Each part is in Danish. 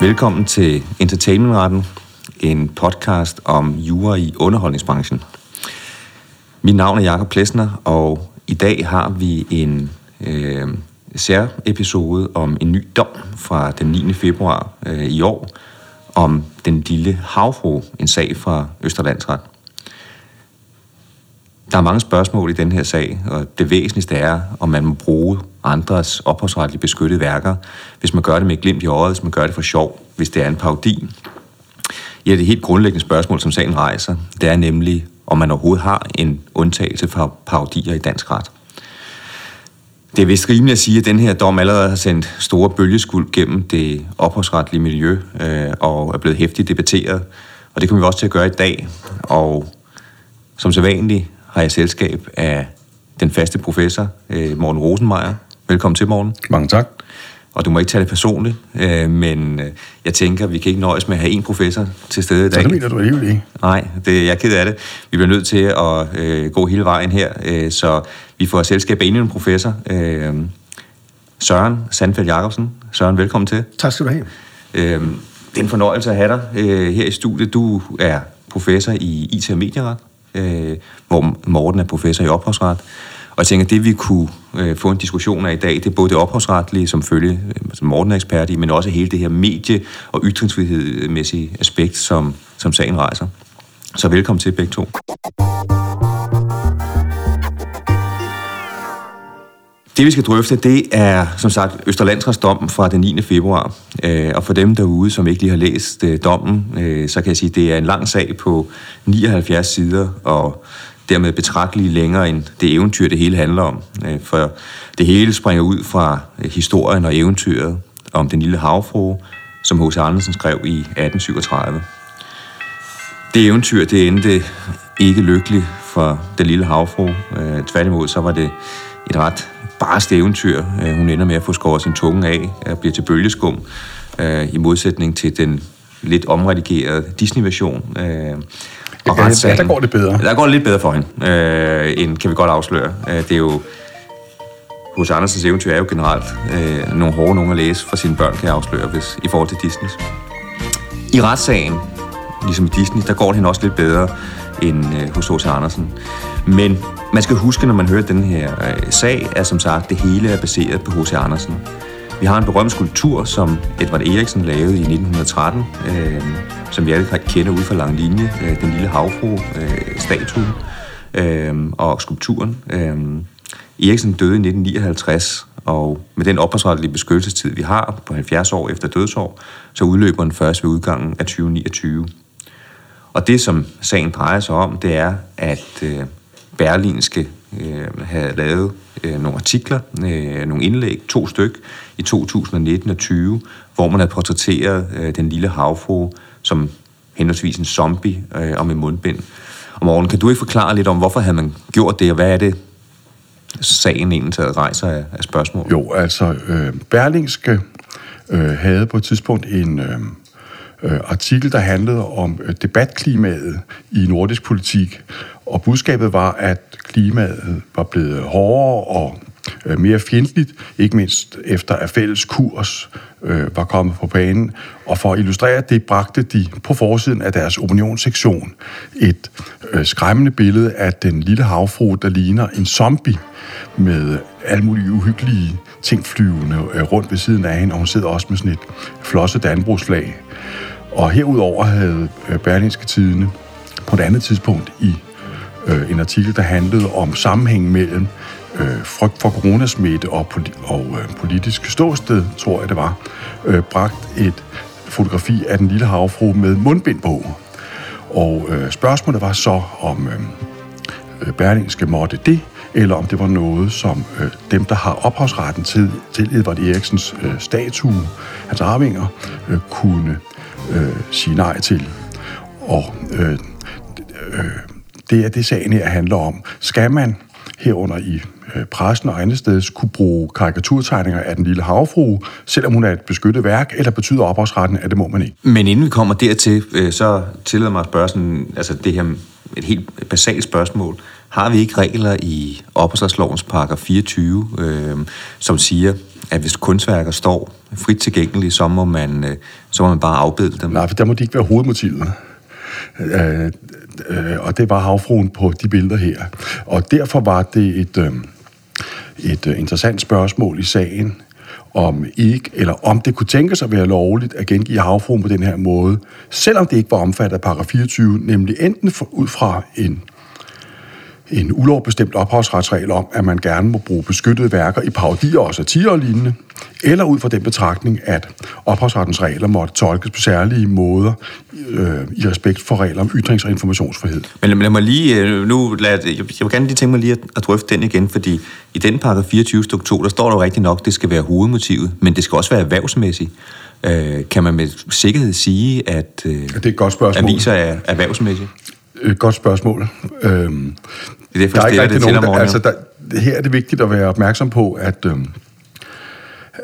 Velkommen til Entertainmentretten, en podcast om jura i underholdningsbranchen. Mit navn er Jakob Plesner, og i dag har vi en øh, særepisode om en ny dom fra den 9. februar øh, i år om den lille havfru, en sag fra Østerlandsret. Der er mange spørgsmål i den her sag, og det væsentligste er, om man må bruge andres ophavsretligt beskyttede værker, hvis man gør det med et glimt i øjet, hvis man gør det for sjov, hvis det er en parodi. Ja, det helt grundlæggende spørgsmål, som sagen rejser, det er nemlig, om man overhovedet har en undtagelse for parodier i dansk ret. Det er vist rimeligt at sige, at den her dom allerede har sendt store bølgeskuld gennem det ophavsretlige miljø øh, og er blevet hæftigt debatteret. Og det kommer vi også til at gøre i dag. Og som så vanligt har jeg selskab af den faste professor, øh, Morten Rosenmeier. Velkommen til, Morten. Mange tak. Og du må ikke tage det personligt, øh, men øh, jeg tænker, vi kan ikke nøjes med at have en professor til stede i dag. Så det mener du alligevel ikke? Nej, det, jeg er ked af det. Vi bliver nødt til at øh, gå hele vejen her, øh, så vi får selskab af endnu en professor. Øh, Søren Sandfeldt Jacobsen. Søren, velkommen til. Tak skal du have. Øh, det er en fornøjelse at have dig øh, her i studiet. Du er professor i IT og medieret, øh, hvor Morten er professor i ophavsret. Og jeg tænker, at det vi kunne øh, få en diskussion af i dag, det er både det ophavsretlige, som følge, øh, som Morten er ekspert i, men også hele det her medie- og ytringsfrihedsmæssige aspekt, som, som sagen rejser. Så velkommen til begge to. Det vi skal drøfte, det er som sagt Østerlandsrets dom fra den 9. februar. Øh, og for dem derude, som ikke lige har læst øh, dommen, øh, så kan jeg sige, at det er en lang sag på 79 sider, og dermed betragteligt længere end det eventyr, det hele handler om. For det hele springer ud fra historien og eventyret om den lille havfru, som H.C. Andersen skrev i 1837. Det eventyr, det endte ikke lykkeligt for den lille havfru. Tværtimod, så var det et ret barst eventyr. Hun ender med at få skåret sin tunge af og bliver til bølgeskum, i modsætning til den lidt omredigerede Disney-version. Og ja, der går det bedre. Der går det lidt bedre for hende, øh, end kan vi godt afsløre. Det er jo... Hos Andersens eventyr er jo generelt øh, nogle hårde nogen at læse for sine børn, kan jeg afsløre, hvis, i forhold til Disneys. I retssagen, ligesom i Disney, der går det hende også lidt bedre end øh, hos H.C. Andersen. Men man skal huske, når man hører den her øh, sag, at som sagt, det hele er baseret på H.C. Andersen. Vi har en berømt skulptur, som Edvard Eriksen lavede i 1913, øh, som vi alle kender ud fra lang linje, øh, den lille havfru-statue øh, øh, og skulpturen. Øh, Eriksen døde i 1959, og med den opholdsrettelige beskyttelsestid, vi har på 70 år efter dødsår, så udløber den først ved udgangen af 2029. Og det, som sagen drejer sig om, det er, at øh, Berlinske øh, havde lavet øh, nogle artikler, øh, nogle indlæg, to styk, i 2019 og 20, hvor man havde portrætteret øh, den lille havfru som henholdsvis en zombie øh, og med mundbind. Og Morgen, kan du ikke forklare lidt om, hvorfor havde man gjort det, og hvad er det, sagen egentlig rejser af, af spørgsmål? Jo, altså, øh, Berlingske øh, havde på et tidspunkt en... Øh, øh, artikel, der handlede om øh, debatklimaet i nordisk politik, og budskabet var, at klimaet var blevet hårdere og øh, mere fjendtligt, ikke mindst efter at fælles kurs øh, var kommet på banen. Og for at illustrere det, bragte de på forsiden af deres opinionssektion et øh, skræmmende billede af den lille havfru, der ligner en zombie med alle mulige uhyggelige ting flyvende øh, rundt ved siden af hende, og hun sidder også med sådan et flosset danbrugsflag. Og herudover havde øh, Berlingske Tidene på et andet tidspunkt i øh, en artikel, der handlede om sammenhængen mellem øh, frygt for coronasmitte og, poli- og øh, politisk ståsted, tror jeg det var, øh, bragt et fotografi af den lille havfru med mundbind på. Og øh, spørgsmålet var så, om øh, øh Berlingske måtte det, eller om det var noget, som øh, dem, der har ophavsretten til, til Edvard Eriksens øh, statue, hans arvinger, øh, kunne øh, sige nej til. Og øh, øh, det er det, sagen her handler om. Skal man herunder i øh, pressen og andet sted kunne bruge karikaturtegninger af den lille havfru, selvom hun er et beskyttet værk, eller betyder ophavsretten, at det må man ikke. Men inden vi kommer dertil, øh, så tillader mig at spørge sådan, altså det her et helt basalt spørgsmål. har vi ikke regler i opholdslovens paragraf 24, øh, som siger, at hvis kunstværker står frit tilgængelige, så må man, øh, så må man bare afbilde dem? Nej, for der må de ikke være hovedmotivet. Øh, øh, og det var havfruen på de billeder her. Og derfor var det et, øh, et øh, interessant spørgsmål i sagen, om ikke, eller om det kunne tænkes at være lovligt at gengive havfruen på den her måde, selvom det ikke var omfattet af paragraf 24, nemlig enten for, ud fra en en ulovbestemt ophavsretsregel om, at man gerne må bruge beskyttede værker i parodier og satire og lignende, eller ud fra den betragtning, at ophavsrettens regler måtte tolkes på særlige måder øh, i respekt for regler om ytrings- og informationsfrihed. Men lad mig lige, øh, nu lad, jeg vil gerne lige tænke mig lige at, at drøfte den igen, fordi i den paragraf 24 stykke 2, der står der jo rigtig nok, det skal være hovedmotivet, men det skal også være erhvervsmæssigt. Øh, kan man med sikkerhed sige, at øh, det er et godt spørgsmål. aviser er erhvervsmæssige? Et godt spørgsmål. Øhm, det er der er ikke det nogen, der, altså, der, her er det vigtigt at være opmærksom på, at, øh,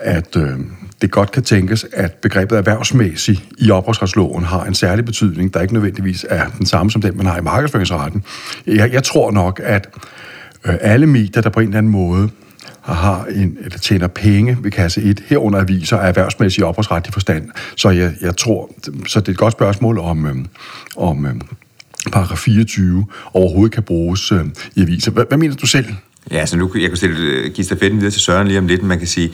at øh, det godt kan tænkes, at begrebet erhvervsmæssig i ophavsretsloven har en særlig betydning, der ikke nødvendigvis er den samme som den, man har i markedsføringsretten. Jeg, jeg tror nok, at øh, alle medier, der på en eller anden måde har en, eller tjener penge ved kasse 1, herunder aviser, er erhvervsmæssig ophavsretlig forstand. Så jeg, jeg tror, så det er et godt spørgsmål om, øh, om øh, paragraf 24 overhovedet kan bruges øh, i aviser. Hvad, hvad mener du selv? Ja, så nu jeg kan stille, øh, give stafetten videre til Søren lige om lidt, man kan sige,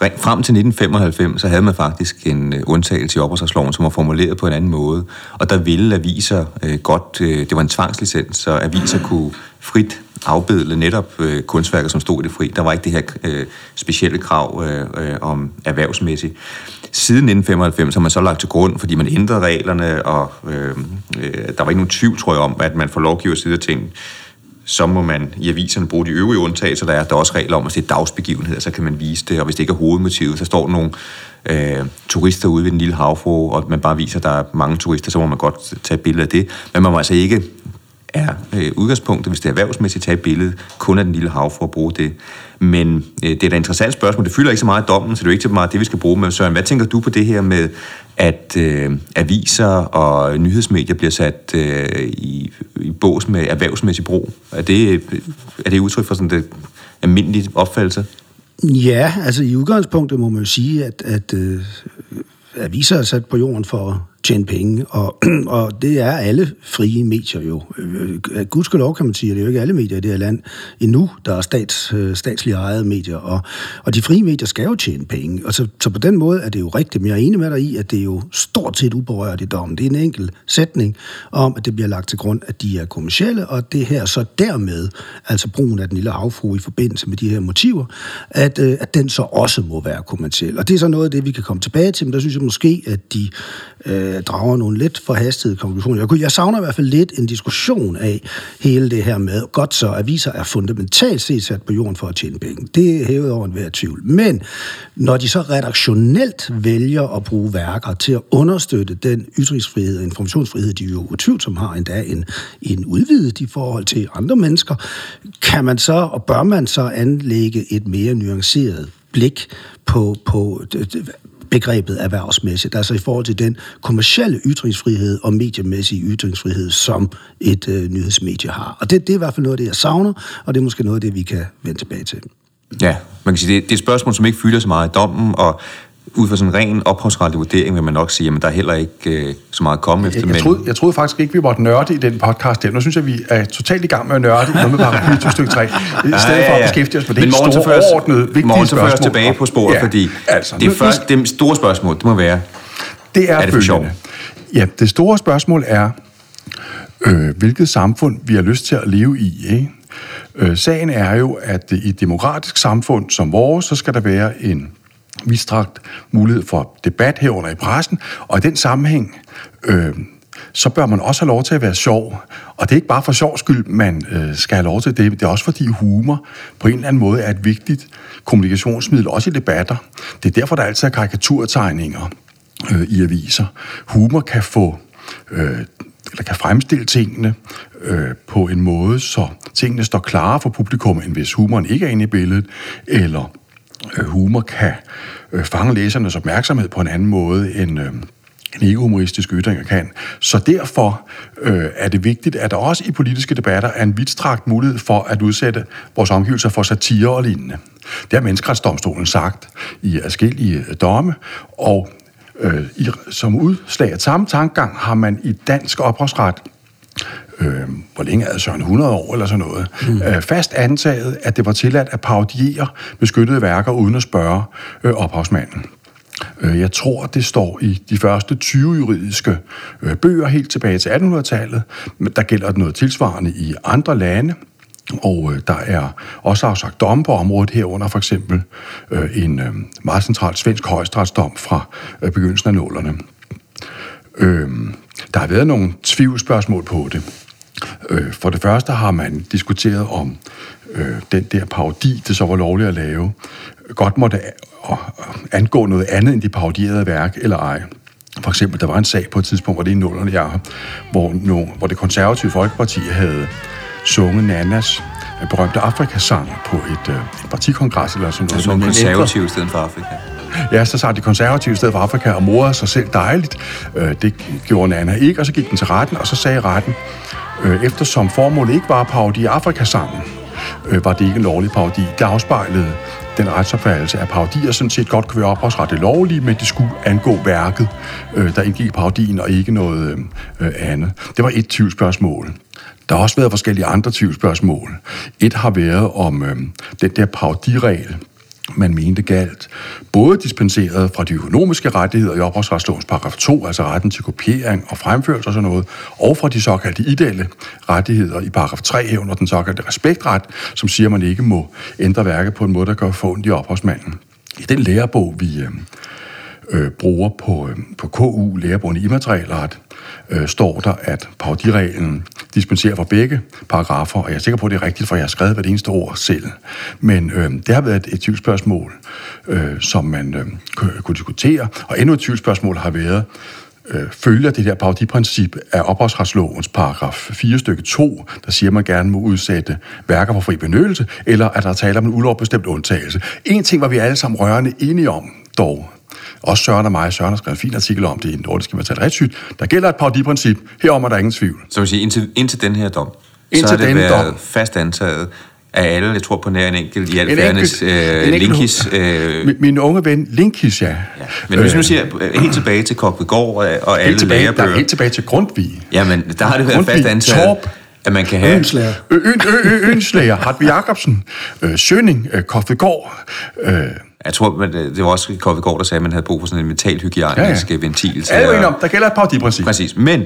frem til 1995, så havde man faktisk en øh, undtagelse i ophavsretsloven, som var formuleret på en anden måde. Og der ville aviser øh, godt, øh, det var en tvangslicens, så aviser kunne frit afbedle netop øh, kunstværker, som stod i det fri. Der var ikke det her øh, specielle krav øh, øh, om erhvervsmæssigt. Siden 1995 har man så lagt til grund, fordi man ændrede reglerne, og øh, øh, der var ikke nogen tvivl, tror jeg, om, at man får lovgiver side af ting, så må man i aviserne bruge de øvrige undtagelser. Der er der er også regler om, at det er dagsbegivenheder, så kan man vise det, og hvis det ikke er hovedmotivet, så står der nogle øh, turister ude ved den lille havfru, og man bare viser, at der er mange turister, så må man godt tage et billede af det. Men man må altså ikke er øh, udgangspunktet, hvis det er erhvervsmæssigt, tage et billede kun af den lille havfru og bruge det. Men øh, det er da et interessant spørgsmål. Det fylder ikke så meget i dommen, så det er jo ikke så meget det, vi skal bruge. Men Søren, hvad tænker du på det her med, at øh, aviser og nyhedsmedier bliver sat øh, i, i bås med erhvervsmæssig brug? Er det, øh, er det udtryk for sådan det almindelige opfattelse? Ja, altså i udgangspunktet må man jo sige, at, at øh, aviser er sat på jorden for tjene penge, og, og det er alle frie medier jo. Øh, øh, gudskelov kan man sige, at det er jo ikke alle medier i det her land endnu, der er stats, øh, statslige ejede medier, og, og de frie medier skal jo tjene penge, og så, så på den måde er det jo rigtigt, men jeg er enig med dig i, at det er jo stort set uberørt i dommen. Det er en enkelt sætning om, at det bliver lagt til grund, at de er kommersielle, og det her så dermed, altså brugen af den lille havfru i forbindelse med de her motiver, at, øh, at den så også må være kommersiel. Og det er så noget af det, vi kan komme tilbage til, men der synes jeg måske, at de øh, Øh, drager nogle lidt forhastede konklusioner. Jeg, jeg savner i hvert fald lidt en diskussion af hele det her med, godt så, aviser er fundamentalt set sat på jorden for at tjene penge. Det er hævet over enhver tvivl. Men når de så redaktionelt vælger at bruge værker til at understøtte den ytringsfrihed og informationsfrihed, de jo utvivlsomt har endda en, en udvidet i forhold til andre mennesker, kan man så, og bør man så anlægge et mere nuanceret blik på, på begrebet erhvervsmæssigt, altså i forhold til den kommercielle ytringsfrihed og mediemæssige ytringsfrihed, som et øh, nyhedsmedie har. Og det, det er i hvert fald noget af det, jeg savner, og det er måske noget af det, vi kan vende tilbage til. Ja, man kan sige, det, det er et spørgsmål, som ikke fylder så meget i dommen, og ud fra sådan en ren ophavsretlig vurdering vil man nok sige, at der er heller ikke øh, så meget at komme efter. Jeg, jeg, troede, jeg troede faktisk ikke, vi måtte nørde i den podcast der. Nu synes jeg, vi er totalt i gang med at nørde i noget med paragraf 2 stykke 3, i stedet ja, ja, ja. for at beskæftige os med det Men store, først, overordnede, vigtige morgen, spørgsmål. Morgen tilbage på sporet, ja, fordi altså, det, nu, det store spørgsmål, det må være, det er, er det for sjov? Ja, det store spørgsmål er, øh, hvilket samfund vi har lyst til at leve i, ikke? Øh, sagen er jo, at i et demokratisk samfund som vores, så skal der være en vidstrakt mulighed for debat herunder i pressen, og i den sammenhæng, øh, så bør man også have lov til at være sjov. Og det er ikke bare for sjov skyld, man øh, skal have lov til det. Det er også fordi humor på en eller anden måde er et vigtigt kommunikationsmiddel, også i debatter. Det er derfor, der altid er karikaturtegninger øh, i aviser. Humor kan få... Øh, eller kan fremstille tingene øh, på en måde, så tingene står klare for publikum, end hvis humoren ikke er inde i billedet, eller Øh, humor kan øh, fange læsernes opmærksomhed på en anden måde end, øh, en ikke-humoristisk ytringer kan. Så derfor øh, er det vigtigt, at der også i politiske debatter er en vidtstrakt mulighed for at udsætte vores omgivelser for satire og lignende. Det har Menneskeretsdomstolen sagt i adskillige øh, domme, og øh, i, som udslag af samme tankegang har man i dansk ophavsret øh, hvor længe er det så, 100 år eller sådan noget, mm. øh, fast antaget, at det var tilladt at parodiere beskyttede værker uden at spørge øh, ophavsmanden. Øh, jeg tror, det står i de første 20 juridiske øh, bøger helt tilbage til 1800-tallet. Der gælder noget tilsvarende i andre lande. Og øh, der er også afsagt domme på området herunder for eksempel en meget central svensk højesteretsdom fra begyndelsen af nålerne. Der har været nogle tvivlsspørgsmål på det. Øh, for det første har man diskuteret om øh, den der parodi, det så var lovligt at lave, godt måtte angå noget andet end de parodierede værk, eller ej. For eksempel, der var en sag på et tidspunkt, hvor det er i nullerne, jeg, hvor, no, hvor det konservative folkeparti havde sunget Nannas berømte Afrikasang på et, øh, et partikongres eller sådan noget. Så konservative i stedet for Afrika. Ja, så sagde de konservative i stedet for Afrika og morede sig selv dejligt. Øh, det gjorde Nana ikke, og så gik den til retten, og så sagde retten, øh, eftersom formålet ikke var at parodie Afrikasangen, øh, var det ikke en lovlig parodi. Det afspejlede den retsopfattelse, af parodier sådan set godt kunne være ophavsrettet lovlige, men det skulle angå værket, øh, der indgik i parodien, og ikke noget øh, andet. Det var et tvivlsspørgsmål. Der har også været forskellige andre tvivlsspørgsmål. Et har været om øh, den der parodiregel, man mente galt, både dispenseret fra de økonomiske rettigheder i ophavsretslovens paragraf 2, altså retten til kopiering og fremførelse og sådan noget, og fra de såkaldte ideelle rettigheder i paragraf 3 herunder den såkaldte respektret, som siger, at man ikke må ændre værket på en måde, der gør ondt i ophavsmanden. I den lærebog, vi øh, øh bruger på, øh, på KU, lærebogen i immaterialret, øh, står der, at parodireglen dispenserer for begge paragrafer, og jeg er sikker på, at det er rigtigt, for jeg har skrevet hvert eneste ord selv. Men øh, det har været et, et tvivlsspørgsmål, øh, som man øh, kunne diskutere, og endnu et tvivlsspørgsmål har været, øh, følger det der parodiprincip af ophavsretslovens paragraf 4 stykke 2, der siger, at man gerne må udsætte værker for fri benyttelse, eller at der taler om en ulovbestemt undtagelse. En ting var vi alle sammen rørende enige om, dog, også Søren og mig. Søren har skrevet en fin artikel om det i Nordiske Materialretsygt. Der gælder et parodiprincip. Herom er der ingen tvivl. Så vil sige, indtil, indtil den her dom, indtil så har det været dom. fast antaget, af alle, jeg tror på nær en enkelt, i alt fairness, øh, Linkis. Øh, min, min unge ven, Linkis, ja. ja. Men hvis nu siger helt tilbage til Kokvedgård og, og alle tilbage, lærebøger. Der er helt tilbage til Grundtvig. Jamen, der har det været Grundtvig, fast antaget, Torp, at man kan have... Ønslæger. Ønslæger, Hartvig Jacobsen, øh, Søning, øh, Kokvedgård, øh, jeg tror, men det var også Kokvedgård, der sagde, at man havde brug for sådan en mentalhygiejnisk ja, ja. ventil. Til er jo om, der gælder et parodiprincip. Præcis, men...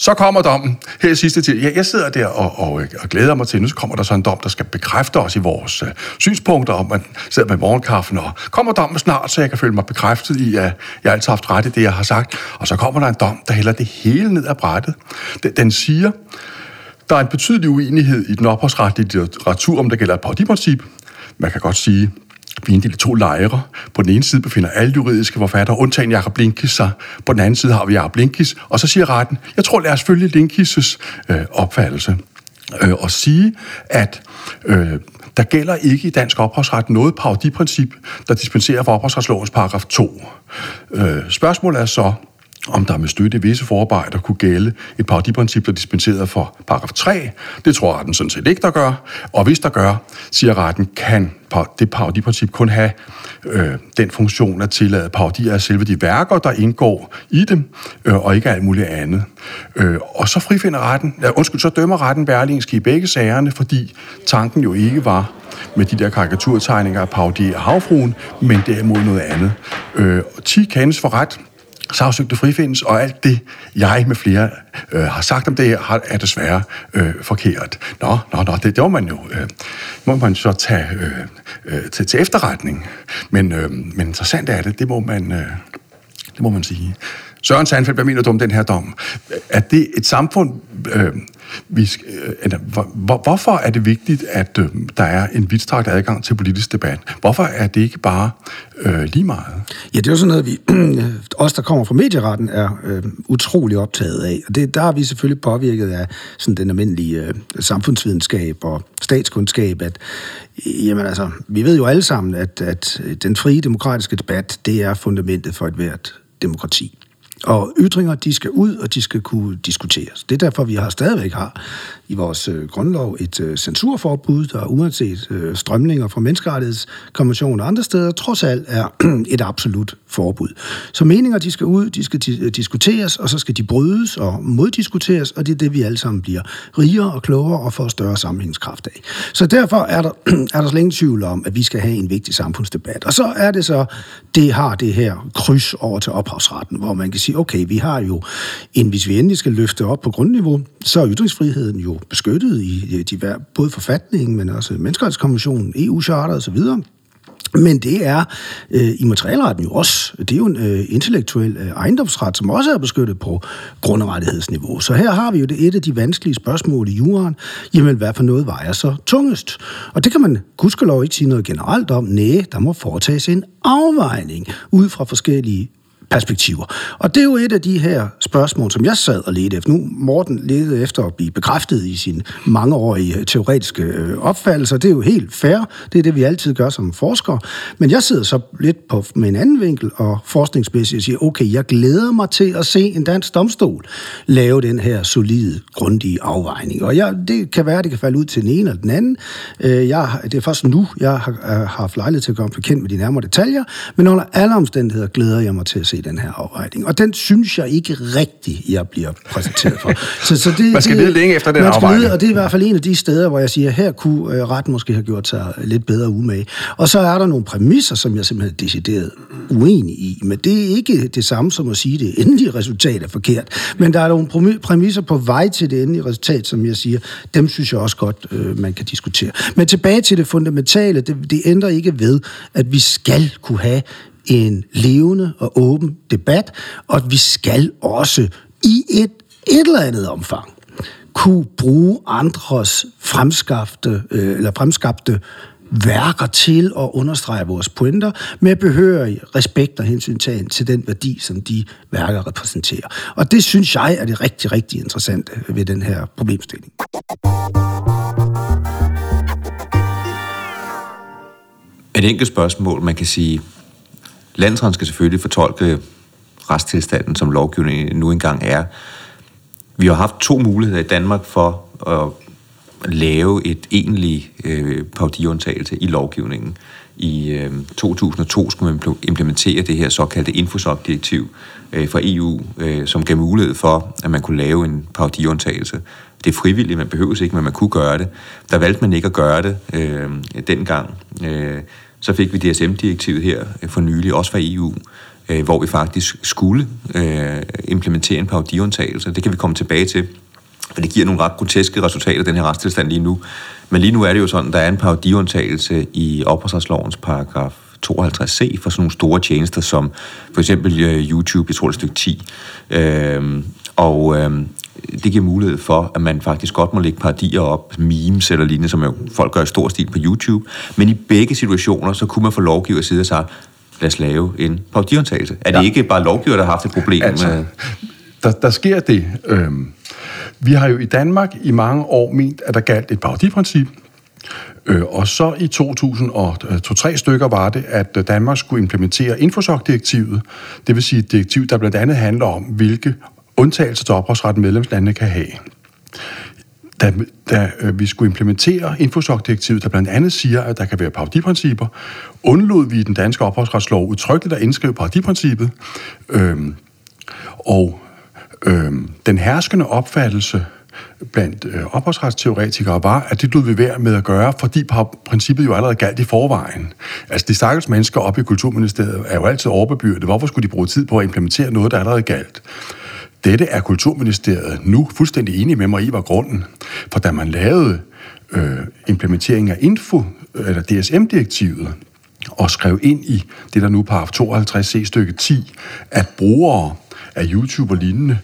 Så kommer dommen her sidste tid. Jeg, jeg sidder der og, og, og glæder mig til, nu så kommer der så en dom, der skal bekræfte os i vores uh, synspunkter, om man sidder med morgenkaffen, og kommer dommen snart, så jeg kan føle mig bekræftet i, at jeg altid har haft ret i det, jeg har sagt. Og så kommer der en dom, der hælder det hele ned ad brættet. Den, den siger, der er en betydelig uenighed i den ophavsretlige litteratur, om der gælder et parodiprincip. Man kan godt sige, vi inddelt i to lejre. På den ene side befinder alle juridiske forfattere, undtagen Jakob Linkis sig. På den anden side har vi Jakob Linkis, og så siger retten, jeg tror, lad os følge Linkis' øh, opfattelse. Øh, og sige, at øh, der gælder ikke i dansk ophavsret noget parodiprincip, der dispenserer fra ophavsretslovens paragraf 2. Øh, spørgsmålet er så, om der med støtte i visse forarbejder kunne gælde et parodiprincip, der dispenserede for paragraf 3. Det tror retten sådan set ikke, der gør. Og hvis der gør, siger retten, kan det parodiprincip kun have øh, den funktion at tillade parodier af selve de værker, der indgår i dem, øh, og ikke alt muligt andet. Øh, og så frifinder retten, ja, undskyld, så dømmer retten Berlingske i begge sagerne, fordi tanken jo ikke var med de der karikaturtegninger af parodier af havfruen, men derimod noget andet. Øh, 10 kendes for ret, sagsøgte frifindes, og alt det, jeg med flere øh, har sagt om det her, er desværre øh, forkert. Nå, nå, nå, det, det må man jo øh, må man så tage øh, øh, til, til efterretning. Men, øh, men interessant er det, det må man, øh, det må man sige. Søren Sandfeldt, hvad mener du om den her dom? Er det et samfund, øh, vi, øh, eller, hvor, hvorfor er det vigtigt, at øh, der er en vidtstrakt adgang til politisk debat? Hvorfor er det ikke bare øh, lige meget? Ja, det er jo sådan noget, vi, os der kommer fra medieretten, er øh, utrolig optaget af. Og det, der er vi selvfølgelig påvirket af sådan den almindelige øh, samfundsvidenskab og statskundskab, at jamen altså, vi ved jo alle sammen, at, at den frie demokratiske debat, det er fundamentet for et hvert demokrati. Og ytringer, de skal ud, og de skal kunne diskuteres. Det er derfor, vi har stadigvæk har i vores øh, grundlov et øh, censurforbud, der uanset øh, strømninger fra menneskerettighedskonventionen og andre steder, trods alt er et absolut forbud. Så meninger, de skal ud, de skal di- diskuteres, og så skal de brydes og moddiskuteres, og det er det, vi alle sammen bliver rigere og klogere og får større sammenhængskraft af. Så derfor er der, er der slet ingen tvivl om, at vi skal have en vigtig samfundsdebat. Og så er det så, det har det her kryds over til ophavsretten, hvor man kan sige, okay, vi har jo, en, hvis vi endelig skal løfte op på grundniveau, så er ytringsfriheden jo beskyttet i de, både forfatningen, men også menneskerettighedskonventionen, EU-charter osv., men det er øh, i materialretten jo også. Det er jo en øh, intellektuel øh, ejendomsret, som også er beskyttet på grundrettighedsniveau. Så her har vi jo det et af de vanskelige spørgsmål i juraen. Jamen, hvad for noget vejer så tungest? Og det kan man gudskelov ikke sige noget generelt om. Næh, der må foretages en afvejning ud fra forskellige perspektiver. Og det er jo et af de her spørgsmål, som jeg sad og ledte efter. Nu Morten ledte efter at blive bekræftet i sin mangeårige øh, teoretiske øh, opfattelser. Det er jo helt fair. Det er det, vi altid gør som forskere. Men jeg sidder så lidt på, med en anden vinkel og forskningsmæssigt og siger, okay, jeg glæder mig til at se en dansk domstol lave den her solide, grundige afvejning. Og jeg, det kan være, det kan falde ud til den ene eller den anden. Øh, jeg, det er først nu, jeg har, øh, har haft lejlighed til at komme bekendt med de nærmere detaljer, men under alle omstændigheder glæder jeg mig til at se den her afvejning. Og den synes jeg ikke rigtigt, jeg bliver præsenteret for. Så, så det, man skal lede længe efter den afvejning. Lede, og det er i hvert fald en af de steder, hvor jeg siger, her kunne øh, retten måske have gjort sig lidt bedre umage. Og så er der nogle præmisser, som jeg simpelthen er decideret uenig i. Men det er ikke det samme som at sige, at det endelige resultat er forkert. Men der er nogle præmisser på vej til det endelige resultat, som jeg siger, dem synes jeg også godt, øh, man kan diskutere. Men tilbage til det fundamentale, det, det ændrer ikke ved, at vi skal kunne have en levende og åben debat, og at vi skal også i et, et eller andet omfang kunne bruge andres fremskabte, øh, eller fremskabte værker til at understrege vores pointer med behørig respekt og hensyntagen til den værdi, som de værker repræsenterer. Og det synes jeg er det rigtig, rigtig interessante ved den her problemstilling. Et enkelt spørgsmål, man kan sige, Landsretten skal selvfølgelig fortolke øh, retstilstanden, som lovgivningen nu engang er. Vi har haft to muligheder i Danmark for at lave et egentlig øh, paudiundtagelse i lovgivningen. I øh, 2002 skulle man implementere det her såkaldte Infosoc-direktiv øh, fra EU, øh, som gav mulighed for, at man kunne lave en paudiundtagelse. Det er frivilligt, man behøver ikke, men man kunne gøre det. Der valgte man ikke at gøre det øh, dengang. Øh, så fik vi DSM-direktivet her øh, for nylig, også fra EU, øh, hvor vi faktisk skulle øh, implementere en parodiundtagelse. Det kan vi komme tilbage til, for det giver nogle ret groteske resultater, den her retstilstand lige nu. Men lige nu er det jo sådan, der er en parodiundtagelse i ophavsretslovens paragraf 52c for sådan nogle store tjenester, som for eksempel øh, YouTube, jeg tror det er stykke 10. Øh, og øh, det giver mulighed for, at man faktisk godt må lægge parodier op, memes eller lignende, som jo folk gør i stor stil på YouTube. Men i begge situationer, så kunne man få lovgiver side og sige, lad os lave en parodiundtagelse. Er det ja. ikke bare lovgiver, der har haft et problem altså, med... Der, der sker det. Øhm, vi har jo i Danmark i mange år ment, at der galt et parodiprincip, Øh, og så i 2002-3 stykker var det, at Danmark skulle implementere Infosoc-direktivet, det vil sige et direktiv, der blandt andet handler om, hvilke undtagelser til ophavsretten medlemslandene kan have. Da, da øh, vi skulle implementere Infosoc-direktivet, der blandt andet siger, at der kan være parodiprincipper, undlod vi i den danske ophavsretslov udtrykkeligt at indskrive parodiprincippet. Øhm, og øhm, den herskende opfattelse blandt øh, ophavsretsteoretikere var, at det lod vi værd med at gøre, fordi princippet jo allerede galt i forvejen. Altså, de stakkels mennesker oppe i Kulturministeriet er jo altid overbebyrdet. Hvorfor skulle de bruge tid på at implementere noget, der allerede galt? Dette er Kulturministeriet nu fuldstændig enige med mig i var grunden. For da man lavede øh, implementeringen af Info, eller DSM-direktivet, og skrev ind i det, der nu paragraf 52c stykke 10, at brugere af YouTube og lignende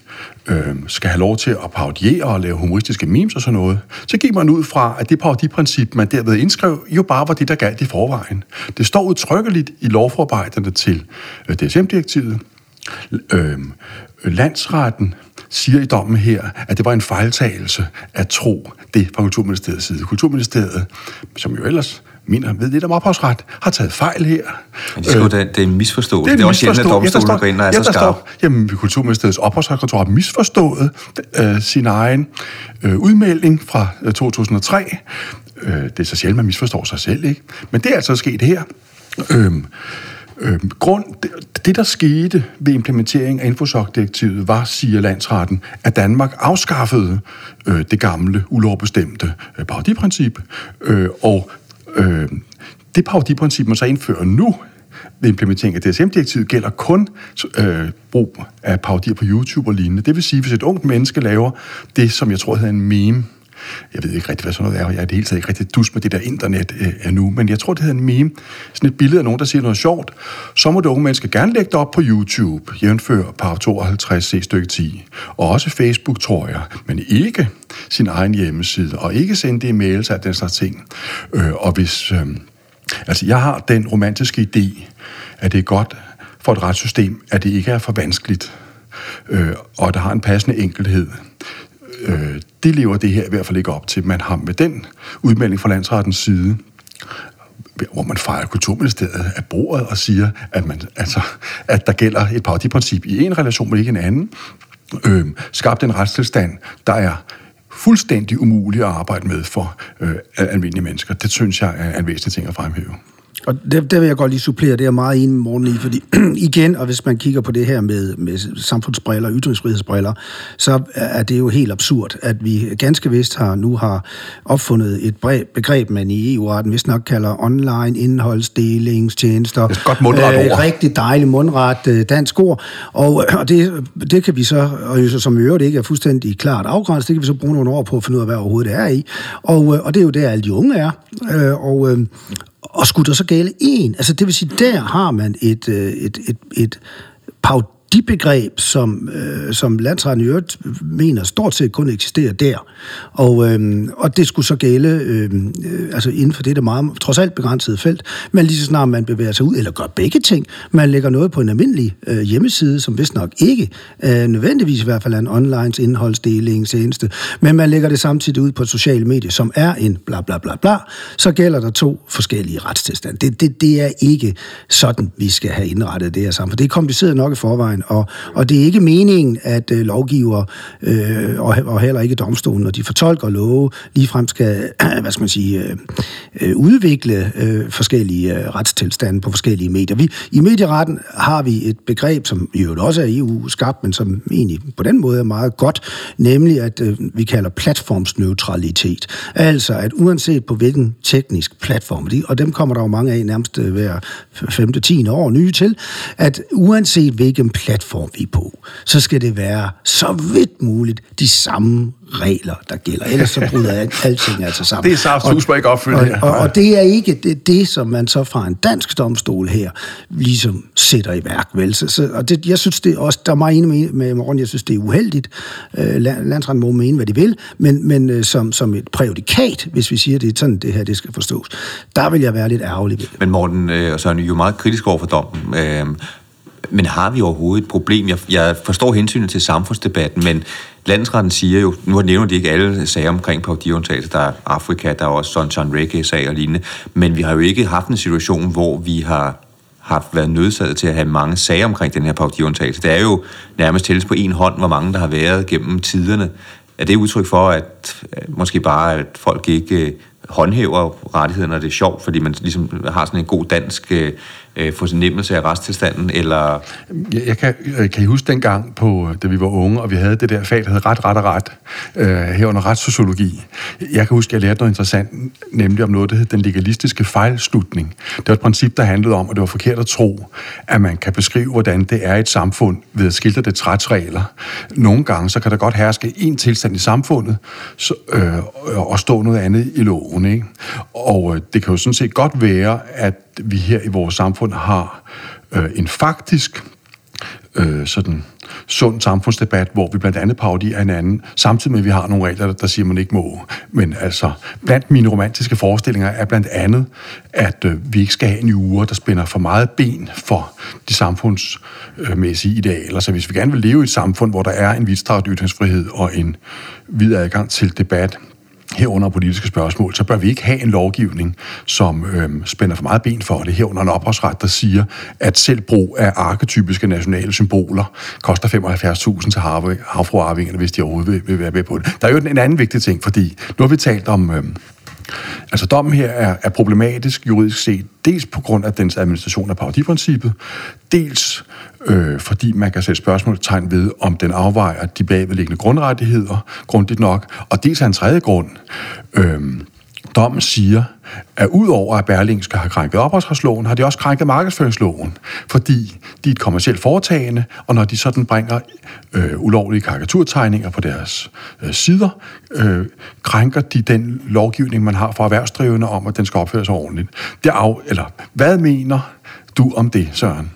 øh, skal have lov til at parodiere og lave humoristiske memes og sådan noget, så gik man ud fra, at det parodiprincip, man derved indskrev, jo bare var det, der galt i forvejen. Det står udtrykkeligt i lovforarbejderne til øh, DSM-direktivet. Øh, landsretten siger i dommen her, at det var en fejltagelse at tro det fra Kulturministeriets side. Kulturministeriet, som jo ellers mener, ved lidt om ophavsret, har taget fejl her. Men det, er, øh, det, det er en misforståelse. Det er, det er også sjældent, at domstolen går ind og er ja, så skarp. Jamen, Kulturministeriets ophavsretkontor har misforstået øh, sin egen øh, udmelding fra øh, 2003. Øh, det er så sjældent, man misforstår sig selv, ikke? Men det er altså sket her. Øh, Øh, grund, det, det, der skete ved implementering af Infosoc-direktivet, var, siger landsretten, at Danmark afskaffede øh, det gamle, ulovbestemte øh, parodiprincip, øh, og øh, det parodiprincip, man så indfører nu, ved implementering af DSM-direktivet gælder kun øh, brug af parodier på YouTube og lignende. Det vil sige, hvis et ungt menneske laver det, som jeg tror hedder en meme, jeg ved ikke rigtig, hvad sådan noget er, jeg er det hele taget ikke rigtig dus med det der internet øh, er nu, men jeg tror, det hedder en meme, sådan et billede af nogen, der siger noget sjovt, så må det unge mennesker gerne lægge det op på YouTube, jævnfør par 52 c stykke 10, og også Facebook, tror jeg, men ikke sin egen hjemmeside, og ikke sende det e-mails af den slags ting. Øh, og hvis, øh, altså jeg har den romantiske idé, at det er godt for et retssystem, at det ikke er for vanskeligt, øh, og der har en passende enkelhed øh, det lever det her i hvert fald ikke op til. Man har med den udmelding fra landsrettens side, hvor man fejrer kulturministeriet af bordet og siger, at, man, altså, at der gælder et parodiprincip i en relation, men ikke en anden, øh, skabt en retstilstand, der er fuldstændig umulig at arbejde med for øh, almindelige mennesker. Det synes jeg er en væsentlig ting at fremhæve. Og det, det vil jeg godt lige supplere, det er meget enig med morgen i, fordi igen, og hvis man kigger på det her med, med samfundsbriller, ytringsfrihedsbriller, så er det jo helt absurd, at vi ganske vist har nu har opfundet et begreb, man i EU-retten vist nok kalder online indholdsdelingstjenester. Det er godt mundret ord. Øh, rigtig dejligt mundret øh, dansk ord, og, og det, det kan vi så, og som i øvrigt ikke er fuldstændig klart afgrænset, det kan vi så bruge nogle år på at finde ud af, hvad overhovedet det er i. Og, øh, og det er jo der, alle de unge er. Øh, og, øh, og skulle der så gale en, altså det vil sige, der har man et, øh, et, et, et, et de begreb, som, øh, som landsretten i øvrigt mener stort set kun eksisterer der. Og, øh, og det skulle så gælde øhm, øh, altså inden for det der meget, trods alt begrænsede felt. Men lige så snart man bevæger sig ud, eller gør begge ting, man lægger noget på en almindelig øh, hjemmeside, som vist nok ikke øh, nødvendigvis i hvert fald er en online indholdsdelingstjeneste, men man lægger det samtidig ud på et sociale medie, som er en bla bla bla bla, så gælder der to forskellige retstilstande. Det, det, det er ikke sådan, vi skal have indrettet det her samfund. Det er kompliceret nok i forvejen, og, og det er ikke meningen, at øh, lovgiver øh, og, og heller ikke domstolen, når de fortolker love, ligefrem skal hvad skal man sige, øh, øh, udvikle øh, forskellige øh, retstilstande på forskellige medier. Vi, I medieretten har vi et begreb, som i øvrigt også er EU-skabt, men som egentlig på den måde er meget godt, nemlig at øh, vi kalder platformsneutralitet. Altså, at uanset på hvilken teknisk platform, og dem kommer der jo mange af nærmest øh, hver femte, tiende år nye til, at uanset hvilken platform vi er på, så skal det være så vidt muligt de samme regler, der gælder. Ellers så bryder alting altså sammen. Det er saftsus ikke opfyldt og, og, og det er ikke det, det, som man så fra en dansk domstol her ligesom sætter i værk. Vel? Så, så, og det, jeg synes, det også, der er meget enig med, med morgen, jeg synes, det er uheldigt. Øh, landsretten må mene, hvad de vil, men, men øh, som, som et præjudikat, hvis vi siger, det er sådan, det her det skal forstås, der vil jeg være lidt ærgerlig ved Men Morten øh, og Søren, er jo meget kritisk over for dommen. Øh, men har vi overhovedet et problem? Jeg, jeg forstår hensynet til samfundsdebatten, men landsretten siger jo, nu har nævnt de ikke alle sager omkring parodiundtagelse, der er Afrika, der er også Sunshine Reggae-sag og lignende, men vi har jo ikke haft en situation, hvor vi har har været nødsaget til at have mange sager omkring den her parodiundtagelse. Det er jo nærmest tælles på en hånd, hvor mange der har været gennem tiderne. Er det udtryk for, at måske bare, at folk ikke øh, håndhæver rettighederne, når det er sjovt, fordi man ligesom har sådan en god dansk øh, øh, øh, fornemmelse af retstilstanden, eller... Jeg, jeg kan, øh, kan I huske dengang, på, øh, da vi var unge, og vi havde det der fag, der hed ret, ret og ret, øh, herunder retssociologi. Jeg kan huske, at jeg lærte noget interessant, nemlig om noget, der hed den legalistiske fejlslutning. Det var et princip, der handlede om, at det var forkert at tro, at man kan beskrive, hvordan det er et samfund ved at skildre det retsregler. Nogle gange, så kan der godt herske en tilstand i samfundet, så, øh, og stå noget andet i loven. Ikke? Og øh, det kan jo sådan set godt være, at vi her i vores samfund har øh, en faktisk øh, sådan sund samfundsdebat, hvor vi blandt andet parodierer hinanden, samtidig med, at vi har nogle regler, der siger, at man ikke må. Men altså, blandt mine romantiske forestillinger er blandt andet, at øh, vi ikke skal have en uge, der spænder for meget ben for de samfundsmæssige idealer. Så hvis vi gerne vil leve i et samfund, hvor der er en vidtstrakt ytringsfrihed og en vid adgang til debat, herunder politiske spørgsmål, så bør vi ikke have en lovgivning, som øhm, spænder for meget ben for det, herunder en ophavsret, der siger, at selv brug af arketypiske nationale symboler koster 75.000 til havfruarvingerne, hvis de overhovedet vil, vil være med på det. Der er jo en anden vigtig ting, fordi nu har vi talt om... Øhm, Altså dommen her er, er problematisk juridisk set, dels på grund af dens administration af parodiprincippet, dels øh, fordi man kan sætte spørgsmålstegn ved, om den afvejer de bagvedliggende grundrettigheder grundigt nok, og dels af en tredje grund. Øh, dommen siger, at udover at Berlingske har krænket ophavsretsloven, har de også krænket markedsføringsloven, fordi de er et kommersielt foretagende, og når de sådan bringer øh, ulovlige karikaturtegninger på deres øh, sider, øh, krænker de den lovgivning, man har for erhvervsdrivende om, at den skal opføres ordentligt. Det af, eller, hvad mener du om det, Søren?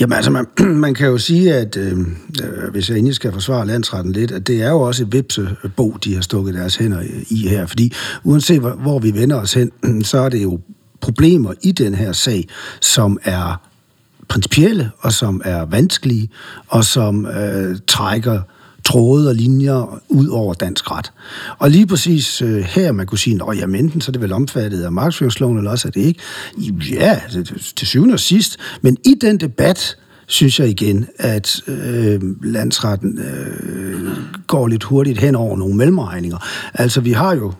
Jamen altså, man, man kan jo sige, at øh, øh, hvis jeg endelig skal forsvare landsretten lidt, at det er jo også et vipsebo, de har stukket deres hænder i her. Fordi uanset hvor vi vender os hen, så er det jo problemer i den her sag, som er principielle, og som er vanskelige, og som øh, trækker tråde og linjer ud over dansk ret. Og lige præcis øh, her, man kunne sige, at jamen, enten så er det vel omfattet af markedsføringsloven, eller også er det ikke. Ja, til syvende og sidst. Men i den debat, synes jeg igen, at øh, landsretten øh, går lidt hurtigt hen over nogle mellemregninger. Altså, vi har jo...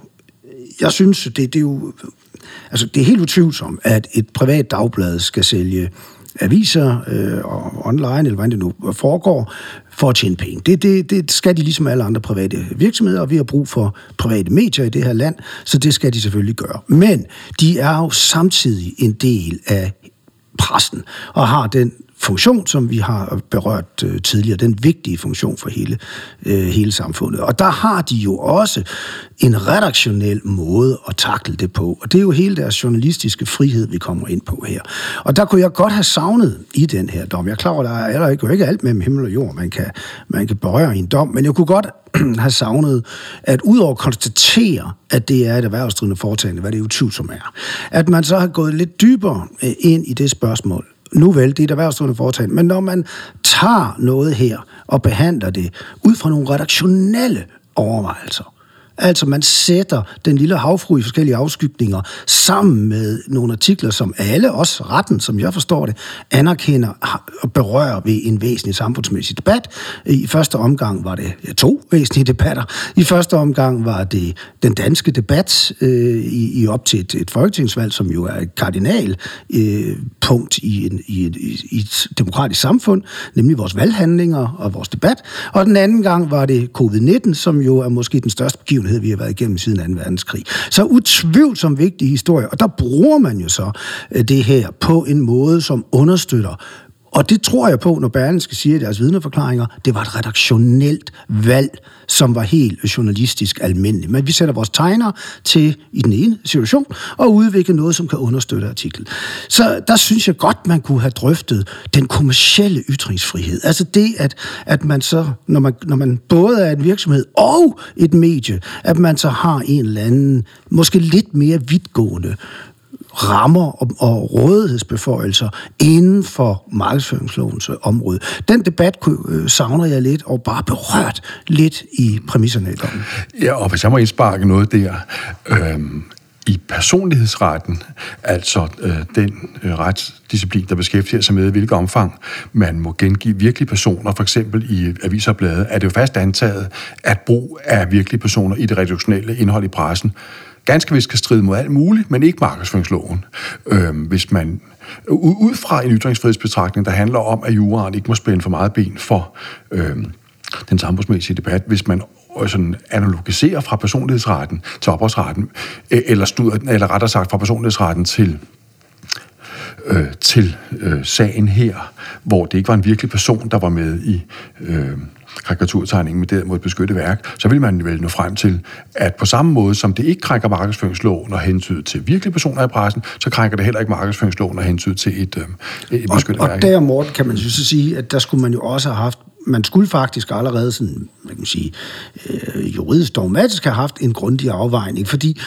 Jeg synes, det, det er jo... Altså, det er helt utvivlsomt, at et privat dagblad skal sælge aviser øh, og online, eller hvordan det nu foregår, for at tjene penge. Det, det, det skal de ligesom alle andre private virksomheder, og vi har brug for private medier i det her land, så det skal de selvfølgelig gøre. Men de er jo samtidig en del af pressen, og har den funktion, som vi har berørt øh, tidligere, den vigtige funktion for hele, øh, hele samfundet. Og der har de jo også en redaktionel måde at takle det på, og det er jo hele deres journalistiske frihed, vi kommer ind på her. Og der kunne jeg godt have savnet i den her dom. Jeg er klar over, der er ikke, ikke alt mellem himmel og jord, man kan, man kan berøre i en dom, men jeg kunne godt have savnet, at udover at konstatere, at det er et erhvervsdrivende foretagende, hvad det jo som er, at man så har gået lidt dybere øh, ind i det spørgsmål, nu vel, det er et erhvervsdrivende foretagende, men når man tager noget her og behandler det ud fra nogle redaktionelle overvejelser, Altså man sætter den lille havfru i forskellige afskygninger sammen med nogle artikler, som alle, også retten, som jeg forstår det, anerkender og berører ved en væsentlig samfundsmæssig debat. I første omgang var det ja, to væsentlige debatter. I første omgang var det den danske debat øh, i, i op til et, et folketingsvalg, som jo er et kardinal øh, punkt i, en, i, et, i et demokratisk samfund, nemlig vores valghandlinger og vores debat. Og den anden gang var det covid-19, som jo er måske den største begivenhed virkelighed, vi har været igennem siden 2. verdenskrig. Så utvivlsomt vigtig historie, og der bruger man jo så øh, det her på en måde, som understøtter og det tror jeg på, når Berlingske siger i deres vidneforklaringer, det var et redaktionelt valg, som var helt journalistisk almindeligt. Men vi sætter vores tegner til i den ene situation og udvikle noget, som kan understøtte artiklen. Så der synes jeg godt, man kunne have drøftet den kommercielle ytringsfrihed. Altså det, at, at man så, når man, når man både er en virksomhed og et medie, at man så har en eller anden, måske lidt mere vidtgående rammer og, og rådighedsbeføjelser inden for markedsføringslovens øh, område. Den debat øh, savner jeg lidt, og bare berørt lidt i præmisserne i dommen. Ja, og hvis jeg må indsparke noget der, øhm, i personlighedsretten, altså øh, den øh, retsdisciplin, der beskæftiger sig med, i hvilket omfang man må gengive virkelige personer, for eksempel i aviserbladet, er det jo fast antaget, at brug af virkelige personer i det redaktionelle indhold i pressen ganske vist kan stride mod alt muligt, men ikke markedsføringsloven. Øh, hvis man ud fra en ytringsfrihedsbetragtning, der handler om, at juraen ikke må spænde for meget ben for øh, den samfundsmæssige debat, hvis man øh, sådan analogiserer fra personlighedsretten til ophavsretten, eller, studer, eller rettere sagt fra personlighedsretten til øh, til øh, sagen her, hvor det ikke var en virkelig person, der var med i øh, karikaturtegningen, men derimod et beskyttet værk, så vil man vel nå frem til, at på samme måde som det ikke krænker markedsføringsloven og hensyn til virkelige personer i pressen, så krænker det heller ikke markedsføringsloven og hensyn til et, øh, et beskyttet og, værk. Og der, Morten, kan man jo så sige, at der skulle man jo også have haft man skulle faktisk allerede sådan, man kan sige, øh, juridisk dogmatisk have haft en grundig afvejning, fordi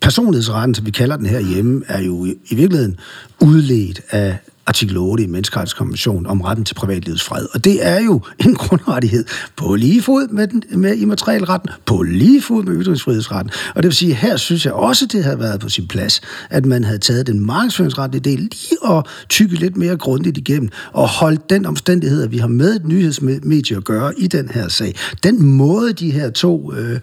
personlighedsretten, som vi kalder den her hjemme, er jo i, i virkeligheden udledt af artikel 8 i Menneskerettighedskonventionen om retten til privatlivets fred. Og det er jo en grundrettighed på lige fod med, den, med immaterialretten, på lige fod med ytringsfrihedsretten. Og det vil sige, her synes jeg også, det havde været på sin plads, at man havde taget den markedsføringsretlige del lige og tykke lidt mere grundigt igennem, og holdt den omstændighed, at vi har med et nyhedsmedie at gøre i den her sag. Den måde, de her to øh, øh,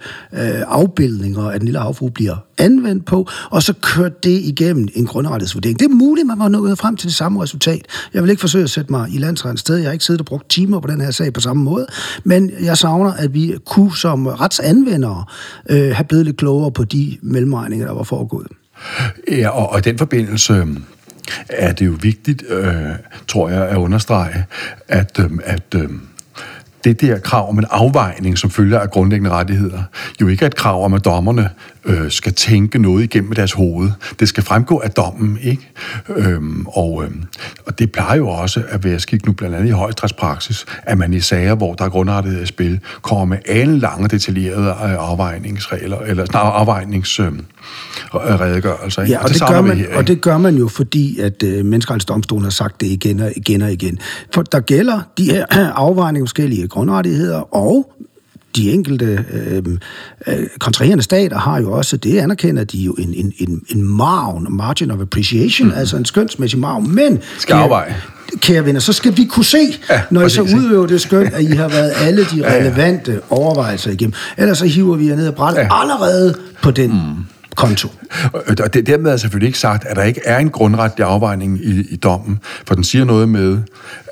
afbildninger af den lille havfru bliver anvendt på, og så kørt det igennem en grundrettighedsvurdering. Det er muligt, man var nået frem til det samme resultat. Jeg vil ikke forsøge at sætte mig i landsrettens sted. Jeg har ikke siddet og brugt timer på den her sag på samme måde, men jeg savner, at vi kunne som retsanvendere øh, have blevet lidt klogere på de mellemregninger, der var foregået. Ja, og, og i den forbindelse øhm, er det jo vigtigt, øh, tror jeg, at understrege, at, øh, at øh, det der krav om en afvejning, som følger af grundlæggende rettigheder, jo ikke er et krav om, at dommerne øh, skal tænke noget igennem deres hoved. Det skal fremgå af dommen, ikke? Øhm, og, øhm, og det plejer jo også at være skidt nu, blandt andet i højstrætspraksis, at man i sager, hvor der er grundrettighed i spil, kommer med alle lange detaljerede øh, afvejningsregler, eller snarere afvejningsredegørelser. Øh, ja, og, og, det, det gør man, her, og det gør man jo, fordi at øh, Menneskerettighedsdomstolen har sagt det igen og igen og igen. For der gælder de her afvejninger forskellige grundrettigheder, og de enkelte øh, øh, kontraherende stater har jo også, det anerkender de jo, en, en, en, en margin, margin of appreciation, mm. altså en skønsmæssig margin, men... Skal afveje. Kære venner, så skal vi kunne se, ja, når I så udøver det skøn, at I har været alle de relevante ja, ja. overvejelser igennem. Ellers så hiver vi jer ned og brættet ja. allerede på den mm konto. Og det, dermed er selvfølgelig ikke sagt, at der ikke er en grundretlig afvejning i, i dommen, for den siger noget med,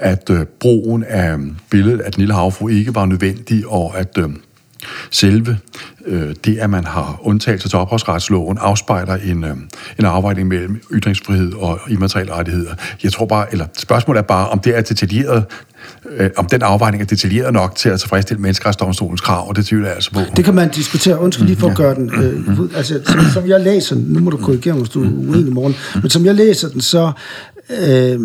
at øh, brugen af billedet af den lille havfru ikke var nødvendig, og at øh, selve øh, det, at man har undtagelse til ophavsretsloven, afspejler en, øh, en afvejning mellem ytringsfrihed og immaterielle rettigheder. Jeg tror bare, eller spørgsmålet er bare, om det er detaljeret øh, om den afvejning er detaljeret nok til at tilfredsstille menneskerettighedsdomstolens krav, og det tvivler jeg altså på. Det kan man diskutere. Undskyld lige for at gøre den. Øh, mm-hmm. altså, som, som jeg læser den, nu må du korrigere mig, hvis du er uenig i morgen, men som jeg læser den, så øh,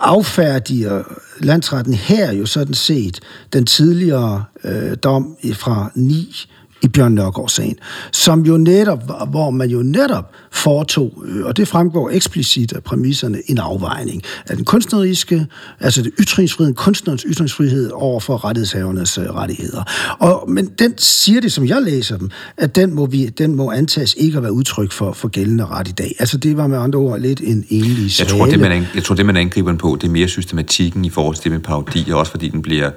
affærdiger landsretten her jo sådan set den tidligere øh, dom fra 9 i Bjørn Nørgaard-sagen, som jo netop, hvor man jo netop foretog, øh, og det fremgår eksplicit af præmisserne, en afvejning af den kunstneriske, altså det ytringsfrihed, kunstnerens ytringsfrihed over for rettighedshavernes øh, rettigheder. Og, men den siger det, som jeg læser dem, at den må, vi, den må antages ikke at være udtryk for, for gældende ret i dag. Altså det var med andre ord lidt en enlig Jeg tror, det man, jeg tror, det man angriber på, det er mere systematikken i forhold til det med parodi, og også fordi den bliver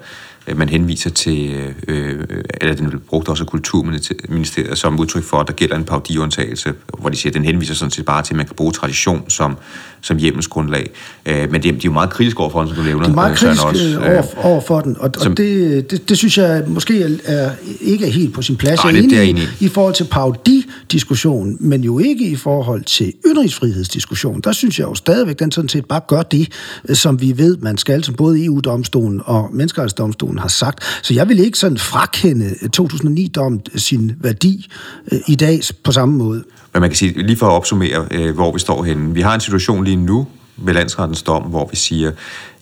Øh, man henviser til, øh, øh eller den blev brugt også af Kulturministeriet som udtryk for, at der gælder en paudiundtagelse, hvor de siger, at den henviser sådan set bare til, at man kan bruge tradition som, som hjemmelsgrundlag. Øh, men de, de er jo meget kritiske overfor den, som du nævner. De er meget kritiske også, øh, over, over for den, og, som, og det, det, det synes jeg måske er, ikke er helt på sin plads. Nej, jeg er enig, det er enig i forhold til paudi-diskussionen, men jo ikke i forhold til ytringsfrihedsdiskussionen. Der synes jeg jo stadigvæk, den sådan set bare gør det, som vi ved, man skal, som både EU-domstolen og Menneskerettighedsdomstolen har sagt. Så jeg vil ikke sådan frakende 2009-dommen sin værdi øh, i dag på samme måde. Men man kan sige, lige for at opsummere, øh, hvor vi står henne. Vi har en situation lige nu ved landsrettens dom, hvor vi siger,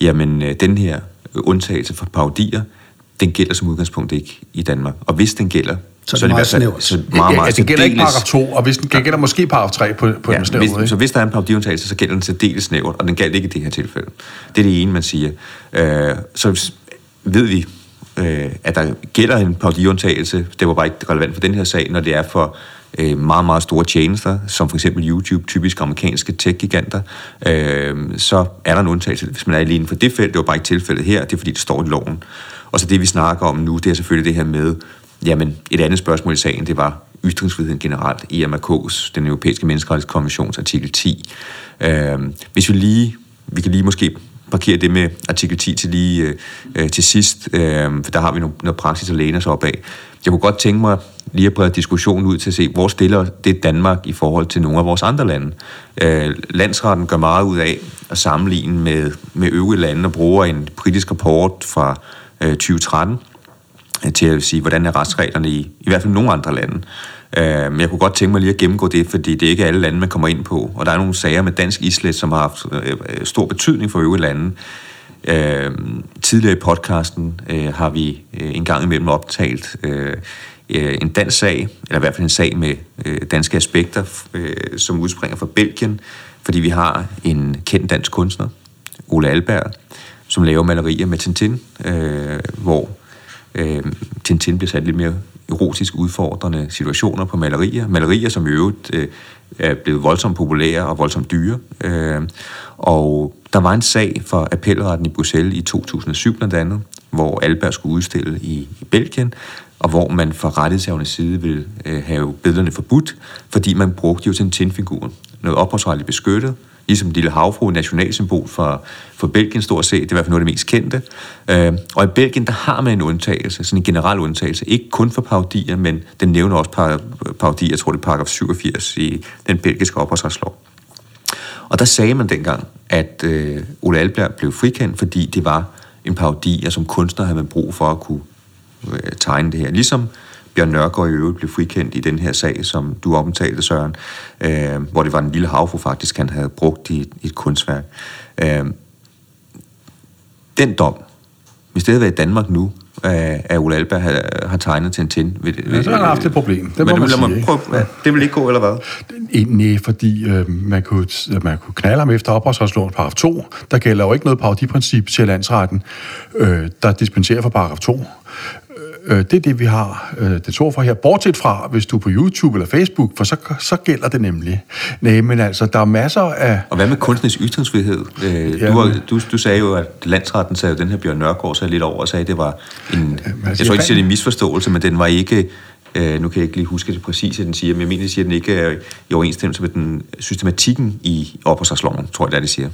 jamen øh, den her undtagelse for paudier, den gælder som udgangspunkt ikke i Danmark. Og hvis den gælder, så, så er det meget snævert. Så meget, meget, ja, det gælder ikke paragraf 2, og hvis den gælder måske paragraf 3 på, på ja, den snævre hvis, Så hvis der er en paudiundtagelse, så gælder den særdeles snævert, og den gælder ikke i det her tilfælde. Det er det ene, man siger. Øh, så ved vi, øh, at der gælder en paudiundtagelse. Det var bare ikke relevant for den her sag, når det er for øh, meget, meget store tjenester, som for eksempel YouTube, typisk amerikanske tech-giganter, øh, så er der en undtagelse, hvis man er alene for det felt. Det var bare ikke tilfældet her, det er fordi, det står i loven. Og så det, vi snakker om nu, det er selvfølgelig det her med, jamen, et andet spørgsmål i sagen, det var ytringsfriheden generelt, EMRK's, den europæiske menneskerettighedskonventions artikel 10. Øh, hvis vi lige, vi kan lige måske parkere det med artikel 10 til lige øh, øh, til sidst, øh, for der har vi noget, noget praksis at læne os op af. Jeg kunne godt tænke mig lige at brede diskussionen ud til at se, hvor stiller det Danmark i forhold til nogle af vores andre lande. Øh, landsretten gør meget ud af at sammenligne med, med øvrige lande og bruger en britisk rapport fra øh, 2013 øh, til at sige, hvordan er retsreglerne i, i hvert fald nogle andre lande. Øh, men jeg kunne godt tænke mig lige at gennemgå det, fordi det er ikke alle lande, man kommer ind på. Og der er nogle sager med dansk islet, som har haft øh, øh, stor betydning for øvrige lande. Øh, tidligere i podcasten øh, har vi øh, en gang imellem optalt øh, øh, en dansk sag, eller i hvert fald en sag med øh, danske aspekter, øh, som udspringer fra Belgien, fordi vi har en kendt dansk kunstner, Ole Alberg, som laver malerier med Tintin, øh, hvor øh, Tintin bliver sat lidt mere erotisk udfordrende situationer på malerier. Malerier, som i øvrigt øh, er blevet voldsomt populære og voldsomt dyre. Øh, og der var en sag for appelretten i Bruxelles i 2007 blandt andet, hvor Alberg skulle udstille i, i Belgien, og hvor man fra rettighedshavernes side ville øh, have billederne forbudt, fordi man brugte jo Tintin-figuren. Noget ophavsretligt beskyttet, ligesom Lille Havfru, nationalsymbol for, for Belgien stort set, det er i hvert fald noget af det mest kendte. Øh, og i Belgien, der har man en undtagelse, sådan en generel undtagelse, ikke kun for parodier, men den nævner også par, parodier, jeg tror det er paragraf 87 i den belgiske ophavsretslov. Og der sagde man dengang, at øh, Ole Alberg blev frikendt, fordi det var en parodi, og som kunstner havde man brug for at kunne tegne det her. Ligesom Bjørn Nørgaard i øvrigt blev frikendt i den her sag, som du omtalte, Søren, øh, hvor det var en lille havfru faktisk, han havde brugt i, i et kunstværk. Øh, den dom, hvis det havde været i Danmark nu, at Ole Alberg har, har tegnet Tintin. Vil, ja, så har han haft et problem. Det må men, man sige, man prøve, ja, det vil ikke gå, eller hvad? Nej, fordi øh, man, kunne, man kunne knalde ham efter opholdsretsloven paragraf 2. Der gælder jo ikke noget parodiprincip, siger landsretten, øh, der dispenserer for paragraf 2. Øh, det er det, vi har øh, det tror for her. Bortset fra, hvis du er på YouTube eller Facebook, for så, så gælder det nemlig. Nej, men altså, der er masser af... Og hvad med kunstnerisk ytringsfrihed? Øh, du, var, du, du sagde jo, at landsretten sagde den her Bjørn Nørgaard sagde lidt over og sagde, at det var en... Ja, altså, jeg tror ikke, det er en misforståelse, men den var ikke... Øh, nu kan jeg ikke lige huske det præcise, den siger, men jeg mener, de siger, at den ikke er i overensstemmelse med den systematikken i opholdsretsloven, tror jeg, det er, de siger.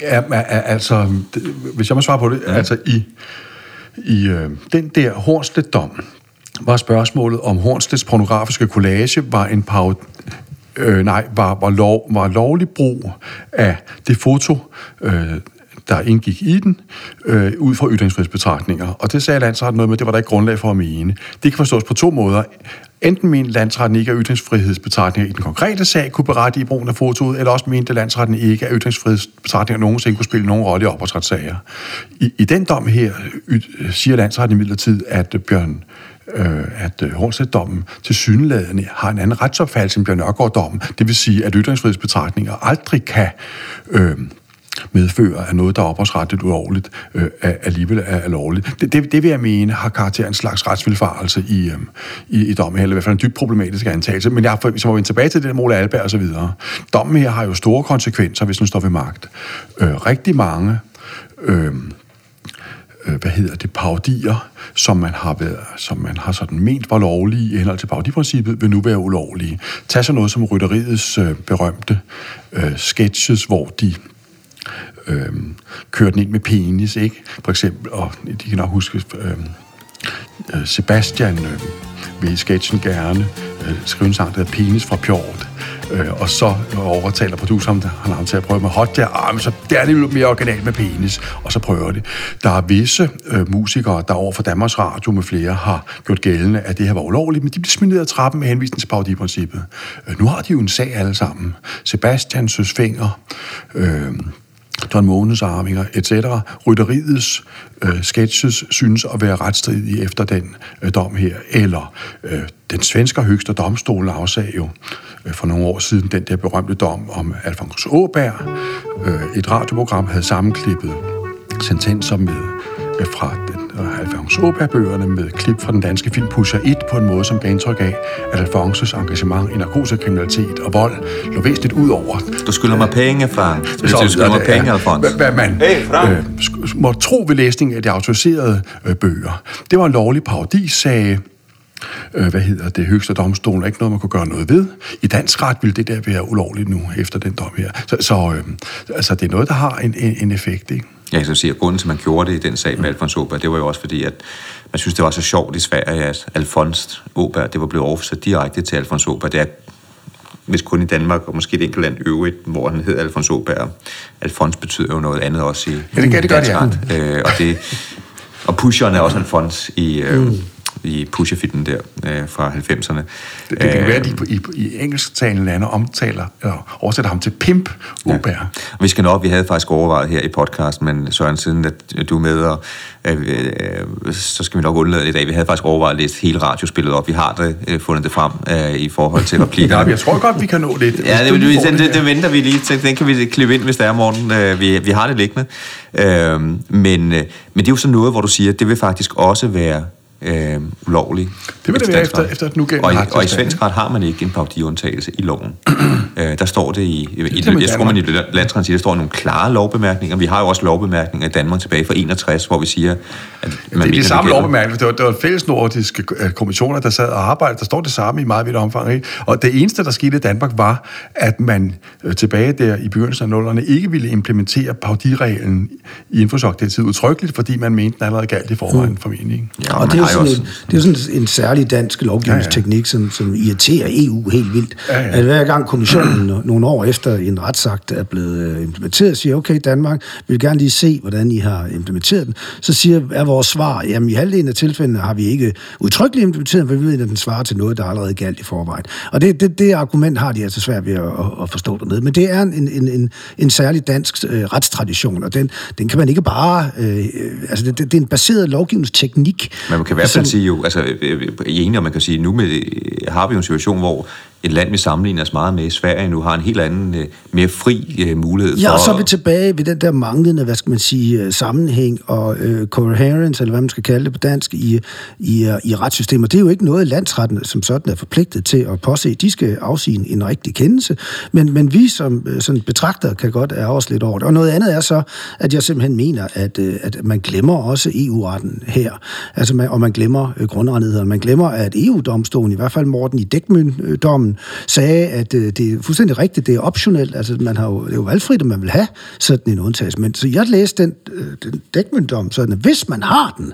Ja, altså, hvis jeg må svare på det, ja. altså i i øh, den der Hornslet-dom var spørgsmålet, om Hornslets pornografiske collage var en parodi, øh, nej, var, var, lov, var lovlig brug af det foto, øh, der indgik i den, øh, ud fra ytringsfrihedsbetragtninger. Og det sagde landsretten noget med, det var der ikke grundlag for at mene. Det kan forstås på to måder. Enten mente landsretten ikke, at ytringsfrihedsbetragtninger i den konkrete sag kunne berette i brugen af fotoet, eller også mente landsretten ikke, at ytringsfrihedsbetragtninger nogensinde kunne spille nogen rolle i opholdsretssager. I, I den dom her siger landsretten imidlertid, at øh, Bjørn øh, at øh, Hornslet-dommen til syneladende har en anden retsopfattelse end Bjørn Nørgaard-dommen. Det vil sige, at ytringsfrihedsbetragtninger aldrig kan øh, medfører, at noget, der er ophavsretligt ulovligt, øh, alligevel er, er lovligt. Det, det, det vil jeg mene har karakter en slags retsvilfarelse i, øh, i, i dommen her, eller i hvert fald en dybt problematisk antagelse. Men jeg, hvis jeg må vende tilbage til det der Måle Alberg og så videre. Dommen her har jo store konsekvenser, hvis den står ved magt. Øh, rigtig mange øhm, øh hvad hedder det, parodier, som man har, været, som man har sådan ment var lovlige i henhold til parodiprincippet, vil nu være ulovlige. Tag så noget som rytteriets øh, berømte øh, sketches, hvor de øh, kører den ind med penis, ikke? For eksempel, og de kan nok huske, øhm, øh, Sebastian øh, vil i sketchen gerne øh, skrive en sang, der hedder Penis fra Pjort. Øh, og så overtaler produceren han har til at prøve med hot der. Ah, men så der er det jo mere originalt med penis. Og så prøver det. Der er visse øh, musikere, der over for Danmarks Radio med flere har gjort gældende, at det her var ulovligt, men de blev smidt ned ad trappen med henvisning til parodiprincippet. Øh, nu har de jo en sag alle sammen. Sebastian Søsfinger, øh, John Månes arvinger, etc. Rytteriets øh, sketches synes at være retstridige efter den øh, dom her, eller øh, den svenske højeste domstol afsag jo øh, for nogle år siden den der berømte dom om Alfons Åberg. Øh, et radioprogram havde sammenklippet sentenser med øh, fra øh, Alfons Åberg-bøgerne med klip fra den danske film Pusher 1 på en måde, som gav indtryk af, at Alfonses engagement i narkotikakriminalitet og vold lå væsentligt ud over. Du skylder mig penge, far. Du skylder mig penge, Alfons. Hvad man hey, øh, må tro ved læsning af de autoriserede øh, bøger. Det var en lovlig parodisag, øh, hvad hedder det, højeste domstolen, ikke noget, man kunne gøre noget ved. I dansk ret ville det der være ulovligt nu, efter den dom her. Så, så øh, altså, det er noget, der har en, en, en effekt, ikke? Jeg kan så sige, at grunden til, at man gjorde det i den sag med Alfons Åberg, det var jo også fordi, at man synes, det var så sjovt i Sverige, at Alfons Åberg, det var blevet oversat direkte til Alfons Åberg. Det er hvis kun i Danmark, og måske et enkelt land øvrigt, hvor han hed Alfons Åberg. Alfons betyder jo noget andet også i ja, det kan det godt, ja. Øh, og, det, og pusheren er også Alfons i, øh, mm. I pusherfilmen der øh, fra 90'erne. Det, det kan øh, være, at de i, i engelsktalende lande omtaler, eller oversætter ham til pimp Uber. Ja. Og vi skal nok, vi havde faktisk overvejet her i podcasten, men Søren, siden at du er med, og, øh, øh, så skal vi nok undlade det i dag. Vi havde faktisk overvejet at læse hele radiospillet op. Vi har det, øh, fundet det frem øh, i forhold til replikker. ja, jeg tror godt, vi kan nå det. Ja, det, det, det, det, det venter vi lige til. Den kan vi klippe ind, hvis der er morgen. Øh, vi, vi har det liggende. Øh, men, øh, men det er jo sådan noget, hvor du siger, at det vil faktisk også være øh, ulovlig. Det vil det være efter, efter et nu og, i, og i svensk ret har man ikke en paudiundtagelse i loven. øh, der står det i, i det, jeg tror man i landstransit, der står nogle klare lovbemærkninger. Vi har jo også lovbemærkninger i Danmark tilbage fra 61, hvor vi siger, at man det er mener, de samme det lovbemærkninger. Det var, det var fælles nordiske øh, kommissioner, der sad og arbejdede. Der står det samme i meget vidt omfang. Ikke? Og det eneste, der skete i Danmark, var, at man øh, tilbage der i begyndelsen af nullerne ikke ville implementere paudireglen i infosok-direktivet udtrykkeligt, fordi man mente, den allerede galt i forvejen mm. formentlig. Ja, og det er, sådan en, det er sådan en særlig dansk lovgivningsteknik, ja, ja. Som, som irriterer EU helt vildt. Ja, ja. At hver gang kommissionen nogle år efter en retsakt er blevet øh, implementeret, siger, okay, Danmark vil gerne lige se, hvordan I har implementeret den, så siger, er vores svar, jamen i halvdelen af tilfældene har vi ikke udtrykkeligt implementeret, for vi ved, at den svarer til noget, der allerede galt i forvejen. Og det, det, det argument har de altså svært ved at, at forstå dernede. Men det er en, en, en, en særlig dansk øh, retstradition, og den, den kan man ikke bare... Øh, altså, det, det er en baseret lovgivningsteknik. Men man kan hvert fald sige jo, altså, jeg øh, øh, er enig, om man kan sige, nu med, har vi jo en situation, hvor et land, vi sammenligner os meget med, Sverige nu, har en helt anden, øh, mere fri uh, mulighed for... Ja, og så er vi tilbage ved den der manglende, hvad skal man sige, sammenhæng og uh, coherence, eller hvad man skal kalde det på dansk, i, i, i retssystemet. Det er jo ikke noget, landsretten som sådan er forpligtet til at påse. De skal afsige en, en rigtig kendelse, men, men vi som sådan betragter kan godt er også lidt over det. Og noget andet er så, at jeg simpelthen mener, at, at man glemmer også EU-retten her. Altså, man, og man glemmer grundrettighederne. Man glemmer, at EU-domstolen, i hvert fald Morten i Dækmøn-dommen, sagde, at øh, det er fuldstændig rigtigt, det er optionelt, altså man har jo, det er jo valgfrit, at man vil have sådan en undtagelse. Men så jeg læste den, øh, den dækmyndom, sådan at hvis man har den,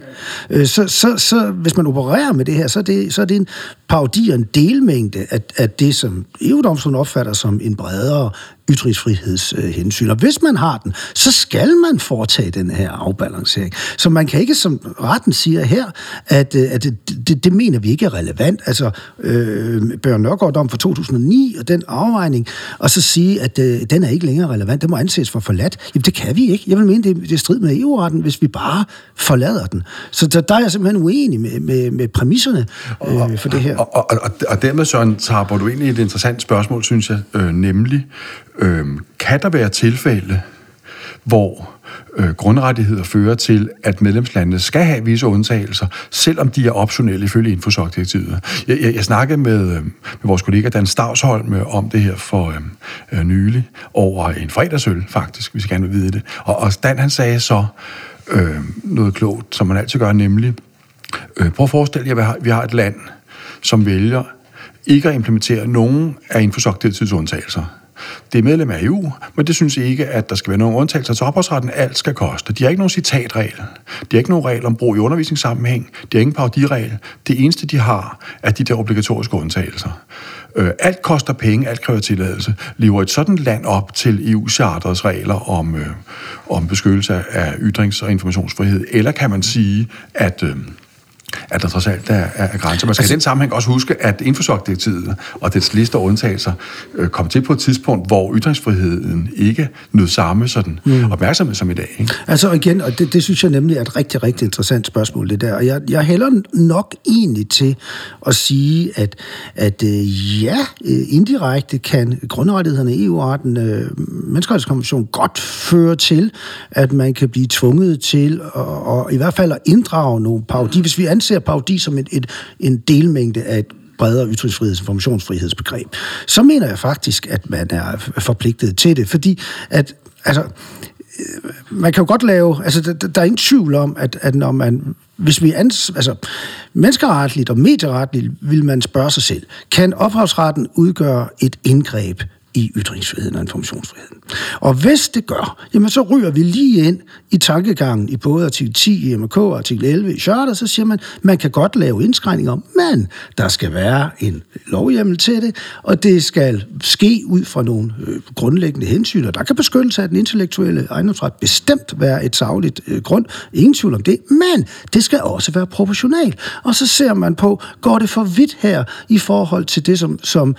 øh, så, så, så, hvis man opererer med det her, så er det, så er det en parodi og en delmængde af, af det, som EU-domstolen opfatter som en bredere ytringsfrihedshensyn. Og hvis man har den, så skal man foretage den her afbalancering. Så man kan ikke, som retten siger her, at, øh, at det, det, det mener vi ikke er relevant. Altså, øh, Børn Nørgaard om for 2009 og den afvejning, og så sige, at øh, den er ikke længere relevant, det må anses for forladt. Jamen, det kan vi ikke. Jeg vil mene, det, det er strid med EU-retten, hvis vi bare forlader den. Så der, der er jeg simpelthen uenig med, med, med præmisserne øh, for det her. Og, og, og, og dermed, Søren, tager du ind i et interessant spørgsmål, synes jeg, øh, nemlig, øh, kan der være tilfælde, hvor øh, grundrettigheder fører til, at medlemslandene skal have visse undtagelser, selvom de er optionelle ifølge infosok-direktivet. Jeg, jeg, jeg snakkede med, øh, med vores kollega Dan Stavsholm øh, om det her for øh, øh, nylig, over en fredagsøl faktisk, hvis I gerne vil vide det. Og, og Dan han sagde så øh, noget klogt, som man altid gør, nemlig, øh, prøv at forestille jer, at vi har et land, som vælger ikke at implementere nogen af infosok-direktivets undtagelser. Det er medlem af EU, men det synes ikke, at der skal være nogen undtagelser til altså, opholdsretten. Alt skal koste. De har ikke nogen citatregel. De har ikke nogen regel om brug i undervisningssammenhæng. De har ingen parodiregel. Det eneste, de har, er de der obligatoriske undtagelser. Øh, alt koster penge, alt kræver tilladelse. Lever et sådan land op til EU-charterets regler om, øh, om beskyttelse af ytrings- og informationsfrihed? Eller kan man sige, at... Øh, at der trods alt er, er grænser. Man skal altså, i den sammenhæng også huske, at infosok-direktivet og dets liste og undtagelser øh, kom til på et tidspunkt, hvor ytringsfriheden ikke nød samme sådan mm. opmærksomhed som i dag. Ikke? Altså igen, og det, det synes jeg nemlig er et rigtig, rigtig interessant spørgsmål, det der. Og jeg, jeg hælder nok egentlig til at sige, at, at øh, ja, øh, indirekte kan grundrettighederne i EU-retten, øh, menneskerettighedskonventionen, godt føre til, at man kan blive tvunget til, og, og i hvert fald at inddrage nogle parodi, hvis vi anser parodi som et, et, en delmængde af et bredere ytringsfriheds- og informationsfrihedsbegreb, så mener jeg faktisk, at man er forpligtet til det, fordi at, altså, øh, man kan jo godt lave, altså der, der er ingen tvivl om, at, at når man, hvis vi ans, altså menneskeretligt og medieretligt, vil man spørge sig selv, kan ophavsretten udgøre et indgreb i ytringsfriheden og informationsfriheden. Og hvis det gør, jamen så ryger vi lige ind i tankegangen i både artikel 10 i MK og artikel 11 i Charter, så siger man, man kan godt lave indskrænkninger, men der skal være en lovhjemmel til det, og det skal ske ud fra nogle øh, grundlæggende hensyn, og der kan beskyttelse af den intellektuelle ejendomsret bestemt være et savligt øh, grund. Ingen tvivl om det, men det skal også være proportionalt. Og så ser man på, går det for vidt her i forhold til det, som, som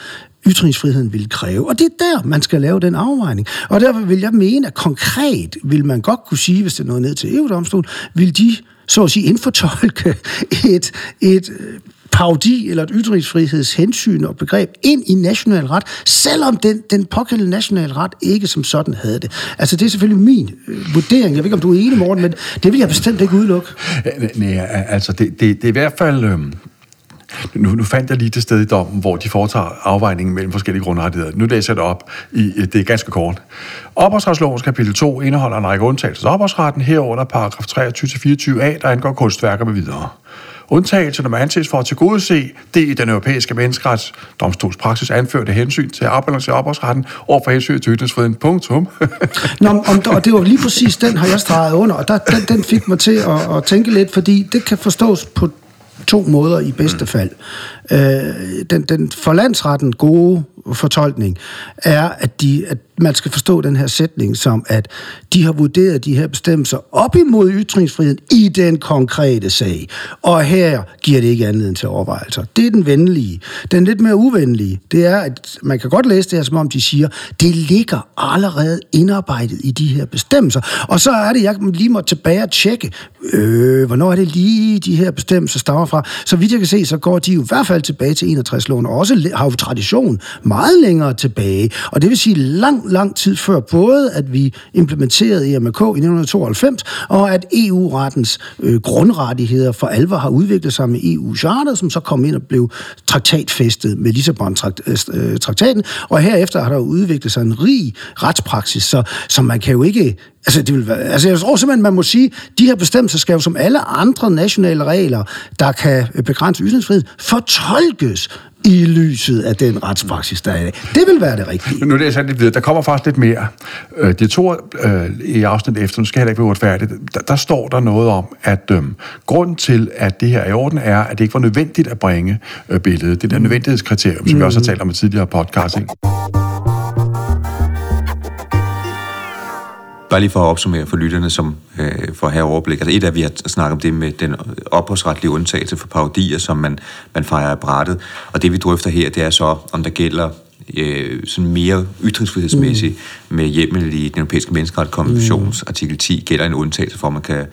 ytringsfriheden vil kræve. Og det er der, man skal lave den afvejning. Og derfor vil jeg mene, at konkret vil man godt kunne sige, hvis det er noget ned til EU-domstolen, vil de så at sige indfortolke et, et øh, parodi eller et ytringsfrihedshensyn og begreb ind i national ret, selvom den, den pågældende national ret ikke som sådan havde det. Altså det er selvfølgelig min øh, vurdering. Jeg ved ikke, om du er enig, Morten, men det vil jeg bestemt ikke udelukke. Nej, altså det, det, det er i hvert fald... Øh nu, nu fandt jeg lige det sted i dommen, hvor de foretager afvejningen mellem forskellige grundrettigheder. Nu læser jeg det op. I, øh, det er ganske kort. Ophavsretslovens kapitel 2 indeholder en række undtagelser til ophavsretten, herunder paragraf 23-24a, der angår kunstværker med videre. Undtagelserne må anses for at tilgodese det i den europæiske menneskeretsdomstols praksis anførte hensyn til at afbalancere ophavsretten over for hensyn til ytringsfriheden. Punktum. Nå, om, og det var lige præcis den, har jeg streget under, og der, den, den fik mig til at, at tænke lidt, fordi det kan forstås på to måder i bedste fald. Øh, den, den for landsretten gode fortolkning er, at, de, at man skal forstå den her sætning som, at de har vurderet de her bestemmelser op imod ytringsfriheden i den konkrete sag. Og her giver det ikke anledning til overvejelser. Det er den venlige. Den lidt mere uvenlige, det er, at man kan godt læse det her, som om de siger, det ligger allerede indarbejdet i de her bestemmelser. Og så er det, jeg lige må tilbage og tjekke, øh, hvornår er det lige, de her bestemmelser stammer fra. Så vidt jeg kan se, så går de jo i hvert fald tilbage til 61-loven, og også har jo tradition meget længere tilbage. Og det vil sige lang, lang tid før både, at vi implementerede EMRK i 1992, og at EU-rettens øh, grundrettigheder for alvor har udviklet sig med EU-charter, som så kom ind og blev traktatfæstet med Lissabon-traktaten. Øh, øh, og herefter har der udviklet sig en rig retspraksis, så, så man kan jo ikke Altså, det vil være, altså, jeg tror simpelthen, man må sige, de her bestemmelser skal jo som alle andre nationale regler, der kan begrænse ytringsfrihed, fortolkes i lyset af den retspraksis, der er Det vil være det rigtige. Nu er det lidt videre. Der kommer faktisk lidt mere. Øh, det to øh, i afsnit efter, nu skal jeg heller ikke være uretfærdigt, der, der står der noget om, at øhm, grund til, at det her er i orden, er, at det ikke var nødvendigt at bringe øh, billedet. Det der nødvendighedskriterium, som mm. vi også har talt om i tidligere podcast. Ikke? Bare lige for at opsummere for lytterne, som øh, for at have overblik. Altså et af, vi har snakket om det med den ophavsretlige undtagelse for parodier, som man, man fejrer af brættet. Og det vi drøfter her, det er så, om der gælder øh, sådan mere ytringsfrihedsmæssigt mm. med hjemmel i den europæiske menneskerettighedskonventions mm. artikel 10, gælder en undtagelse for, at man kan,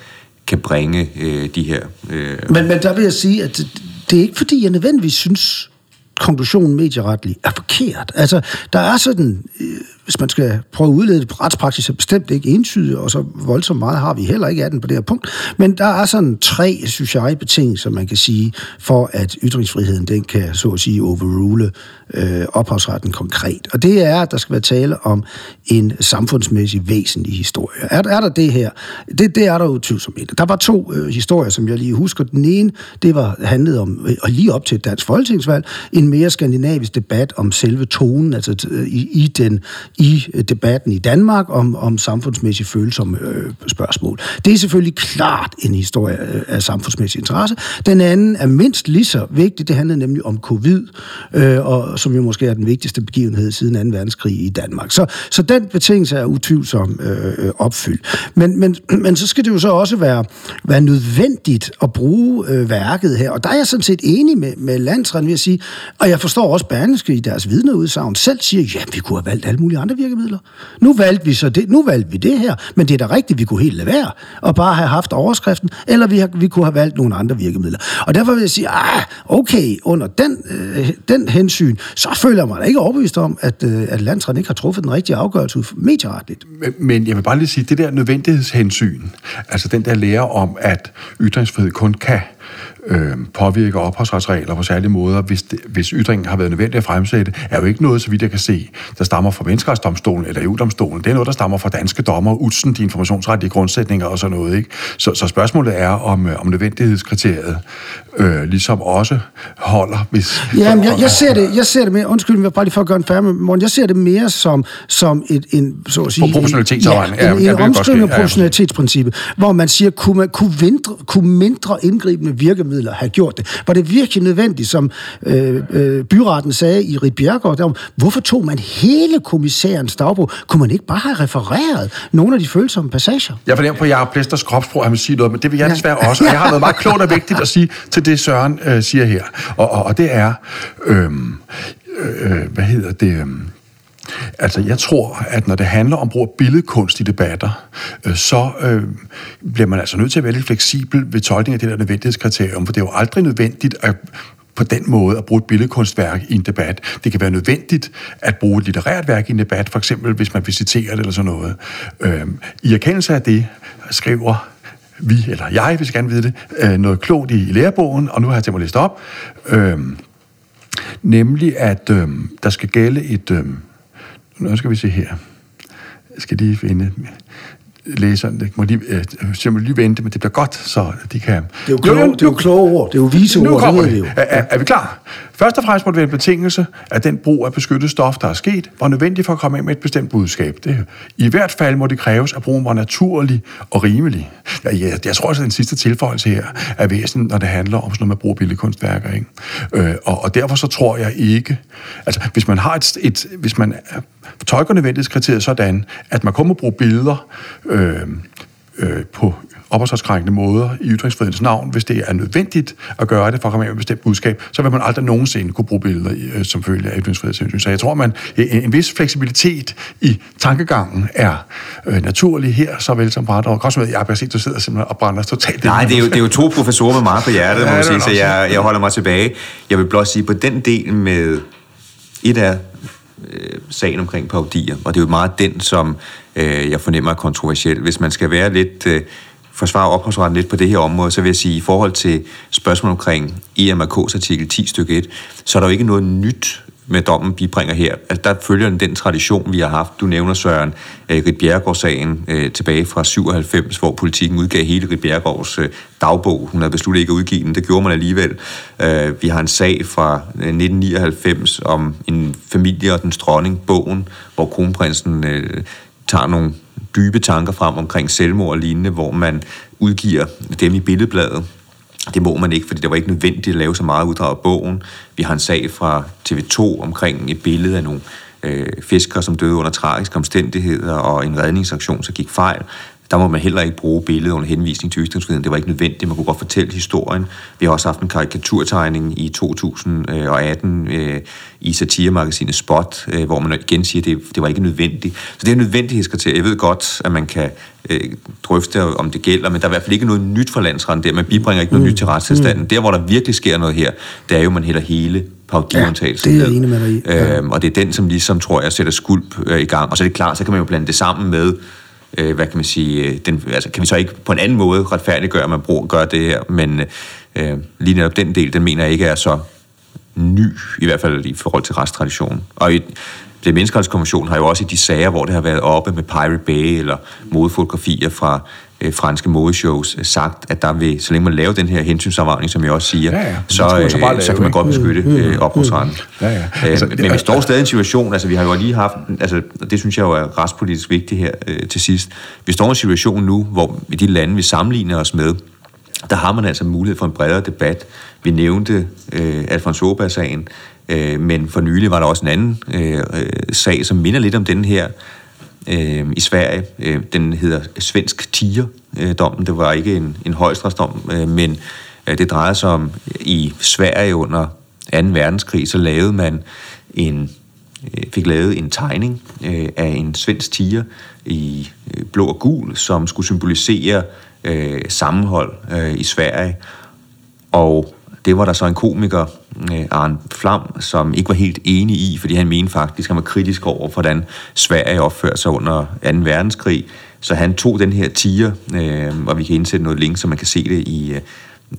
kan bringe øh, de her... Øh... Men, men der vil jeg sige, at det, det er ikke fordi, jeg nødvendigvis synes, konklusion medieretlig er forkert. Altså, der er sådan... Øh, hvis man skal prøve at udlede det, retspraksis er bestemt ikke entydigt, og så voldsomt meget har vi heller ikke af den på det her punkt. Men der er sådan tre, synes jeg, betingelser, man kan sige, for at ytringsfriheden, den kan så at sige overrule øh, ophavsretten konkret. Og det er, at der skal være tale om en samfundsmæssig væsentlig historie. Er, er der det her? Det, det er der jo tvivlsomt. Der var to øh, historier, som jeg lige husker. Den ene, det var handlet om, øh, og lige op til et dansk folketingsvalg, en mere skandinavisk debat om selve tonen, altså øh, i, i den i øh, debatten i Danmark om, om samfundsmæssigt følsomme øh, spørgsmål. Det er selvfølgelig klart en historie øh, af samfundsmæssig interesse. Den anden er mindst lige så vigtig. Det handler nemlig om covid, øh, og, som jo måske er den vigtigste begivenhed siden 2. verdenskrig i Danmark. Så, så den betingelse er utvivlsom øh, øh opfyldt. Men, men, men så skal det jo så også være, være nødvendigt at bruge øh, værket her. Og der er jeg sådan set enig med, med landsretten ved at sige, og jeg forstår også Berneske i deres vidneudsagn selv siger, ja, vi kunne have valgt alle mulige andre virkemidler. Nu valgte vi så det, nu valgte vi det her, men det er da rigtigt, vi kunne helt lade være og bare have haft overskriften, eller vi, har, vi kunne have valgt nogle andre virkemidler. Og derfor vil jeg sige, ah, okay, under den, øh, den hensyn, så føler jeg mig ikke overbevist om, at, øh, at landsretten ikke har truffet den rigtige afgørelse medieretligt. Men, men jeg vil bare lige sige, det der nødvendighedshensyn, altså den der lære om, at ytringsfrihed kun kan øh, påvirke ophavsretsregler på særlige måder, hvis, det, hvis ytringen har været nødvendig at fremsætte, er jo ikke noget, så vidt jeg kan se, der stammer fra Menneskerettighedsdomstolen eller EU-domstolen. Det er noget, der stammer fra danske dommer, udsen de informationsretlige grundsætninger og sådan noget. Ikke? Så, så spørgsmålet er, om, øh, om nødvendighedskriteriet øh, ligesom også holder, hvis... Jamen, jeg, jeg, ser det, jeg ser det mere, undskyld mig, bare lige for at gøre en færdig, Morten, jeg ser det mere som, som et, en, så at sige... Proportionalitetsafvejning. Ja, en, en, en omskrivning af proportionalitetsprincippet, hvor man siger, kunne, man, kunne, vindre, kunne mindre indgribende virkemidler have gjort det? Var det virkelig nødvendigt, som øh, øh, byretten sagde i Rit Bjergård, der, hvorfor tog man hele kommissærens dagbog? Kunne man ikke bare have refereret nogle af de følsomme passager? Jeg fornemmer på Jacob Plesters kropsprog, at han vil sige noget, men det vil jeg desværre også. Og jeg har noget meget klogt og vigtigt at sige til det, Søren øh, siger her. Og, og, og det er, øh, øh, hvad hedder det... Øh, Altså, jeg tror, at når det handler om brug af billedkunst i debatter, øh, så øh, bliver man altså nødt til at være lidt fleksibel ved tolkning af det der nødvendighedskriterium, for det er jo aldrig nødvendigt at på den måde at bruge et billedkunstværk i en debat. Det kan være nødvendigt at bruge et litterært værk i en debat, for eksempel hvis man visiterer det eller sådan noget. Øh, I erkendelse af det skriver vi, eller jeg, hvis jeg gerne vide det, øh, noget klogt i, i lærebogen, og nu har jeg tænkt mig at læse op, øh, nemlig at øh, der skal gælde et... Øh, nu skal vi se her. Jeg skal lige finde læseren. Det må lige, øh, må lige vente, men det bliver godt, så de kan... Det er jo kloge, jo, det er jo kloge ord, det er jo vise nu ord, kommer det det. jo. Er, er, er vi klar? Først og fremmest må det være en betingelse, at den brug af beskyttet stof, der er sket, var nødvendig for at komme ind med et bestemt budskab. Det, I hvert fald må det kræves, at brugen var naturlig og rimelig. Jeg, jeg, jeg tror også, at den sidste tilføjelse her er væsentlig, når det handler om sådan noget med brug af billedkunstværker. Ikke? Øh, og, og derfor så tror jeg ikke... Altså, hvis man har et... et hvis man tolker nødvendighedskriteriet sådan, at man kun må bruge billeder øh, øh, på opholdskrænkende måder i ytringsfrihedens navn, hvis det er nødvendigt at gøre det for at komme med et bestemt budskab, så vil man aldrig nogensinde kunne bruge billeder øh, som følge af ytringsfrihedshensyn. Så jeg tror, man en, en vis fleksibilitet i tankegangen er øh, naturlig her, såvel som på andre. Og også med, jeg har set, du sidder simpelthen og brænder totalt. Nej, det er, jo, det er jo to professorer med meget på hjertet, ja, må man sige, så jeg, jeg holder mig tilbage. Jeg vil blot sige, på den del med et af øh, sagen omkring paudier, og det er jo meget den, som øh, jeg fornemmer er kontroversiel. Hvis man skal være lidt... Øh, forsvare ophavsretten lidt på det her område, så vil jeg sige, i forhold til spørgsmål omkring EMRK's artikel 10 stykke 1, så er der jo ikke noget nyt med dommen bibringer her. Altså, der følger den, den tradition, vi har haft. Du nævner, Søren, øh, Rit Bjerregaard-sagen øh, tilbage fra 97, hvor politikken udgav hele Rit Bjerregaards øh, dagbog. Hun havde besluttet ikke at udgive den. Det gjorde man alligevel. Øh, vi har en sag fra øh, 1999 om en familie og den dronning, bogen, hvor kronprinsen øh, tager nogle dybe tanker frem omkring selvmord og lignende, hvor man udgiver dem i billedbladet. Det må man ikke, fordi det var ikke nødvendigt at lave så meget uddrag af bogen. Vi har en sag fra TV2 omkring et billede af nogle øh, fiskere, som døde under tragiske omstændigheder, og en redningsaktion, som gik fejl. Der må man heller ikke bruge billedet under henvisning til ytringsfriheden. Det var ikke nødvendigt. Man kunne godt fortælle historien. Vi har også haft en karikaturtegning i 2018 øh, i satiremagasinet Spot, øh, hvor man igen siger, at det, det var ikke nødvendigt. Så det er nødvendighedskriterie. Jeg ved godt, at man kan øh, drøfte, om det gælder, men der er i hvert fald ikke noget nyt fra landsretten der. Man bibringer ikke noget mm. nyt til retstilstanden. Mm. Der, hvor der virkelig sker noget her, det er jo, at man hælder hele paudiundtagelsen ja, det er jeg enig med dig i. Ja. Øhm, og det er den, som ligesom, tror jeg, sætter skuld øh, i gang. Og så er det klart, så kan man jo blande det sammen med øh, hvad kan man sige, øh, den, altså kan vi så ikke på en anden måde retfærdiggøre, at man bruger, gør det her, men øh, lige netop den del, den mener jeg ikke er så ny, i hvert fald i forhold til resttraditionen. Og i, det menneskerettighedskonvention har jo også i de sager, hvor det har været oppe med Pirate Bay eller modefotografier fra øh, franske modeshows, øh, sagt, at der vil, så længe man laver den her hensynsafvejning, som jeg også siger, ja, ja. så, øh, så, lave, så kan man godt beskytte mm, øh, ophavsretten. Mm, ja, ja. Altså, men vi står stadig i en situation, altså vi har jo lige haft, altså det synes jeg jo er retspolitisk vigtigt her øh, til sidst, vi står i en situation nu, hvor i de lande, vi sammenligner os med, der har man altså mulighed for en bredere debat. Vi nævnte øh, Alfons Åberg-sagen, øh, men for nylig var der også en anden øh, sag, som minder lidt om den her, øh, i Sverige. Øh, den hedder Svensk Tiger-dommen. Det var ikke en, en højstrætsdom, øh, men øh, det drejede sig om, i Sverige under 2. verdenskrig, så lavede man en, øh, fik lavet en tegning øh, af en svensk tiger i øh, blå og gul, som skulle symbolisere øh, sammenhold øh, i Sverige. Og det var der så en komiker, øh, Arne Flam, som ikke var helt enig i, fordi han mente faktisk, at han var kritisk over, hvordan Sverige opførte sig under 2. verdenskrig. Så han tog den her tiger, øh, og vi kan indsætte noget link, så man kan se det i, øh,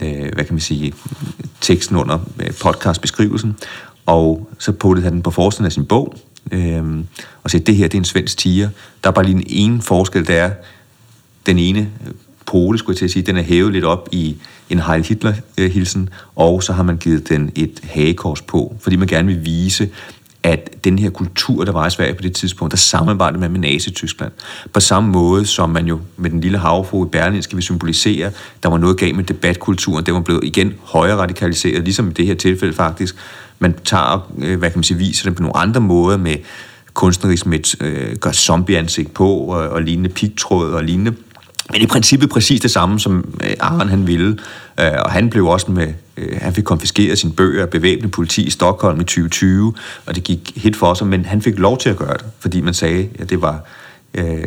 øh hvad kan man sige, teksten under øh, podcastbeskrivelsen, og så puttede han den på forsiden af sin bog, øh, og sagde, det her det er en svensk tiger. Der er bare lige en ene forskel, der er, den ene pole, skulle jeg til at sige, den er hævet lidt op i en Heil Hitler-hilsen, og så har man givet den et hagekors på, fordi man gerne vil vise, at den her kultur, der var i Sverige på det tidspunkt, der samarbejdede man med Nazi-Tyskland. På samme måde, som man jo med den lille havfru i Berlin skal vi symbolisere, der var noget galt med debatkulturen, det var blevet igen højere radikaliseret, ligesom i det her tilfælde faktisk. Man tager, øh, hvad kan man sige, viser det på nogle andre måder med kunstnerisk med øh, gør zombie-ansigt på og, og lignende pigtråd og lignende. Men i princippet præcis det samme, som øh, Aron han ville. Øh, og han blev også med, øh, han fik konfiskeret sine bøger af bevæbnet politi i Stockholm i 2020, og det gik helt for sig, men han fik lov til at gøre det, fordi man sagde, at det var, øh,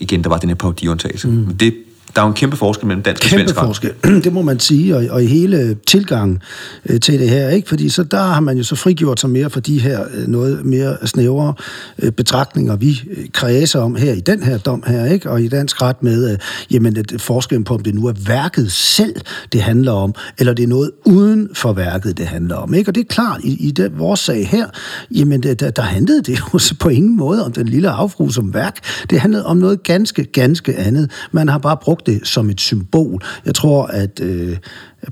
igen, der var den her parodiundtagelse. Mm. Det der er jo en kæmpe forskel mellem dansk kæmpe og svensk forskel, det må man sige, og, og i hele tilgangen øh, til det her, ikke? fordi så der har man jo så frigjort sig mere for de her øh, noget mere snævre øh, betragtninger, vi øh, kredser om her i den her dom her, ikke? og i dansk ret med, øh, jamen et forskellen på, om det nu er værket selv, det handler om, eller det er noget uden for værket, det handler om. Ikke? Og det er klart, i, i det, vores sag her, jamen der, der handlede det jo på ingen måde om den lille affru som værk. Det handlede om noget ganske, ganske andet. Man har bare brugt det som et symbol. Jeg tror, at øh,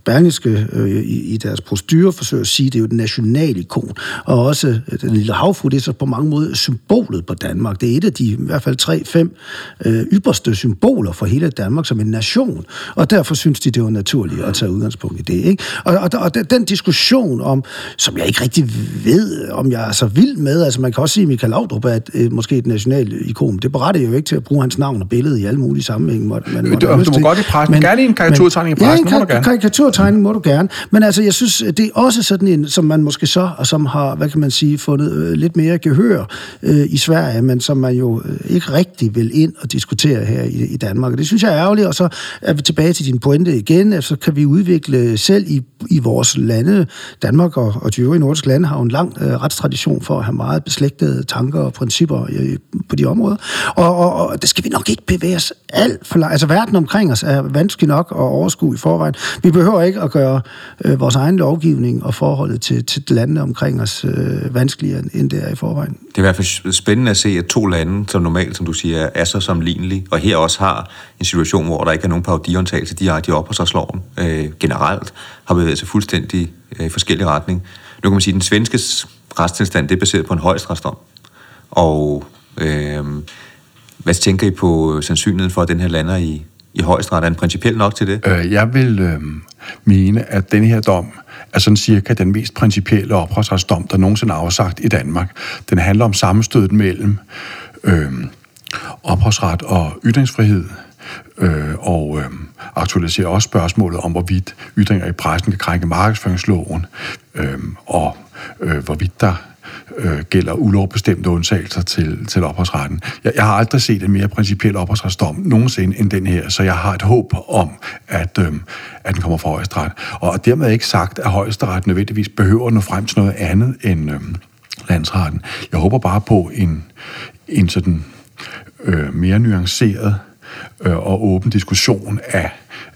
Berlingske øh, i, i deres procedur forsøger at sige, at det er jo et national ikon. Og også øh, den lille havfru, det er så på mange måder symbolet på Danmark. Det er et af de i hvert fald tre-fem øh, ypperste symboler for hele Danmark som en nation. Og derfor synes de, det var naturligt at tage udgangspunkt i det. Ikke? Og, og, og den diskussion om, som jeg ikke rigtig ved, om jeg er så vild med, altså man kan også sige, at Michael Laudrup er et, øh, måske et nationalt ikon. Det beretter jo ikke til at bruge hans navn og billede i alle mulige sammenhænge. Man, man, du, du må godt i pressen. Men, gerne i en karikaturtegning i pressen. Ja, en karikatur karikaturtegning må du gerne. Men altså, jeg synes, det er også sådan en, som man måske så, og som har, hvad kan man sige, fundet øh, lidt mere gehør øh, i Sverige, men som man jo øh, ikke rigtig vil ind og diskutere her i, i Danmark. Og det synes jeg er ærgerligt, og så er vi tilbage til din pointe igen, at så kan vi udvikle selv i, i vores lande, Danmark og, og de øvrige nordiske lande har jo en lang øh, retstradition for at have meget beslægtede tanker og principper øh, på de områder. Og, og, og det skal vi nok ikke bevæge os alt for langt. Altså verden omkring os er vanskelig nok at overskue i forvejen. Vi behøver behøver ikke at gøre øh, vores egen lovgivning og forholdet til, til landene omkring os øh, vanskeligere, end det er i forvejen. Det er i hvert fald spændende at se, at to lande, som normalt, som du siger, er så sammenlignelige, og her også har en situation, hvor der ikke er nogen parodiundtagelse direkte op på sig øh, generelt, har bevæget sig fuldstændig øh, i forskellige retning. Nu kan man sige, at den svenske retstilstand det er baseret på en højesteretsdom. Og øh, hvad tænker I på sandsynligheden for, at den her lander i, i højesteret? Er den principielt nok til det? Øh, jeg vil øh, mene, at den her dom er sådan cirka den mest principielle opholdsretsdom, der nogensinde er afsagt i Danmark. Den handler om sammenstødet mellem øh, opholdsret og ytringsfrihed, øh, og øh, aktualiserer også spørgsmålet om, hvorvidt ytringer i pressen kan krænke markedsføringsloven, øh, og øh, hvorvidt der øh, gælder ulovbestemte undtagelser til, til opholdsretten. Jeg, jeg har aldrig set en mere principiel opholdsretsdom nogensinde end den her, så jeg har et håb om, at, øh, at den kommer fra højesteret. Og dermed ikke sagt, at højesteret nødvendigvis behøver at nå frem til noget andet end øh, landsretten. Jeg håber bare på en, en sådan øh, mere nuanceret øh, og åben diskussion af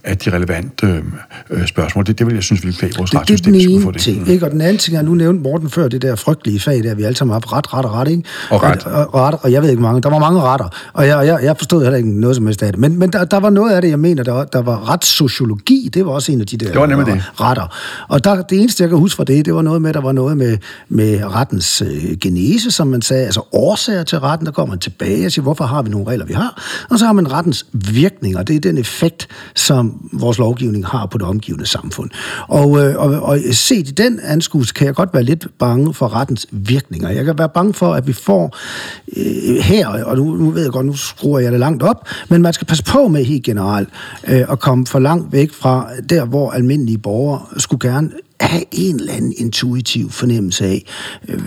af de relevante øh, spørgsmål. Det, det vil jeg synes, ville klæde vores retssystem, det, skulle få det. Ting, ikke? Og den anden ting er, nu nævnte Morten før, det der frygtelige fag, der vi alle sammen har haft ret, ret og ret, ikke? Og ret. Og, ret, og jeg ved ikke mange. Der var mange retter, og jeg, jeg, jeg forstod heller ikke noget som helst af det. Men, men der, der var noget af det, jeg mener, der, der var retssociologi, det var også en af de der det var nemlig det. retter. Og der, det eneste, jeg kan huske fra det, det var noget med, der var noget med, med rettens øh, genese, som man sagde, altså årsager til retten, der kommer man tilbage og siger, hvorfor har vi nogle regler, vi har? Og så har man rettens virkninger, det er den effekt, som som vores lovgivning har på det omgivende samfund. Og, øh, og, og set i den anskuelse kan jeg godt være lidt bange for rettens virkninger. Jeg kan være bange for, at vi får øh, her, og nu, nu ved jeg godt, nu skruer jeg det langt op, men man skal passe på med helt generelt øh, at komme for langt væk fra der, hvor almindelige borgere skulle gerne have en eller anden intuitiv fornemmelse af, øh,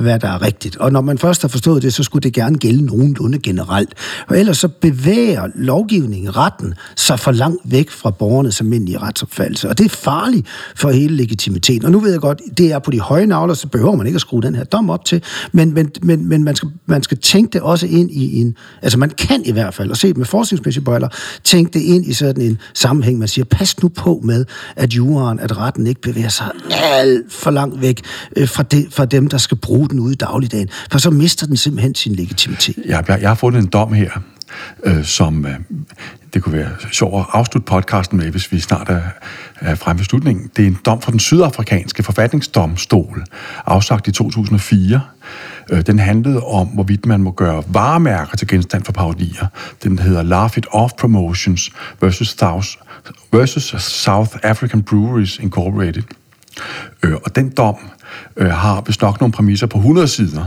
hvad der er rigtigt. Og når man først har forstået det, så skulle det gerne gælde nogenlunde generelt. Og ellers så bevæger lovgivningen, retten, sig for langt væk fra borgernes almindelige retsopfattelse. Og det er farligt for hele legitimiteten. Og nu ved jeg godt, det er på de høje navler, så behøver man ikke at skrue den her dom op til, men, men, men, men man, skal, man skal tænke det også ind i en... Altså man kan i hvert fald, og se med forskningsmæssige bøjler, tænke det ind i sådan en sammenhæng. Man siger, pas nu på med, at juraen, at retten ikke bevæger sig alt for langt væk øh, fra, de, fra dem, der skal bruge den ude i dagligdagen, for så mister den simpelthen sin legitimitet. Jeg, jeg, jeg har fundet en dom her, øh, som øh, det kunne være sjovt at afslutte podcasten med, hvis vi snart er, er fremme ved slutningen. Det er en dom fra den sydafrikanske forfatningsdomstol, afsagt i 2004. Øh, den handlede om, hvorvidt man må gøre varemærker til genstand for parodier. Den hedder Laugh It Off Promotions versus South, versus South African Breweries Incorporated. Øh, og den dom øh, har vist nok nogle præmisser på 100 sider,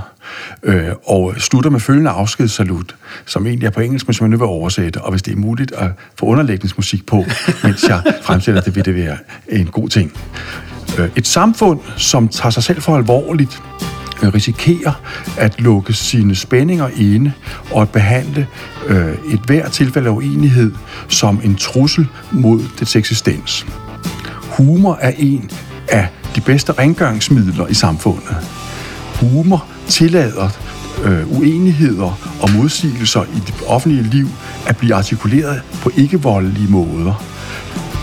øh, og slutter med følgende afskedssalut, som egentlig er på engelsk, men som jeg nu vil oversætte, og hvis det er muligt at få underlægningsmusik på, mens jeg fremsætter det, vil det være en god ting. Øh, et samfund, som tager sig selv for alvorligt, øh, risikerer at lukke sine spændinger inde og at behandle øh, et hver tilfælde af uenighed som en trussel mod dets eksistens. Humor er en af de bedste rengøringsmidler i samfundet. Humor tillader øh, uenigheder og modsigelser i det offentlige liv at blive artikuleret på ikke-voldelige måder.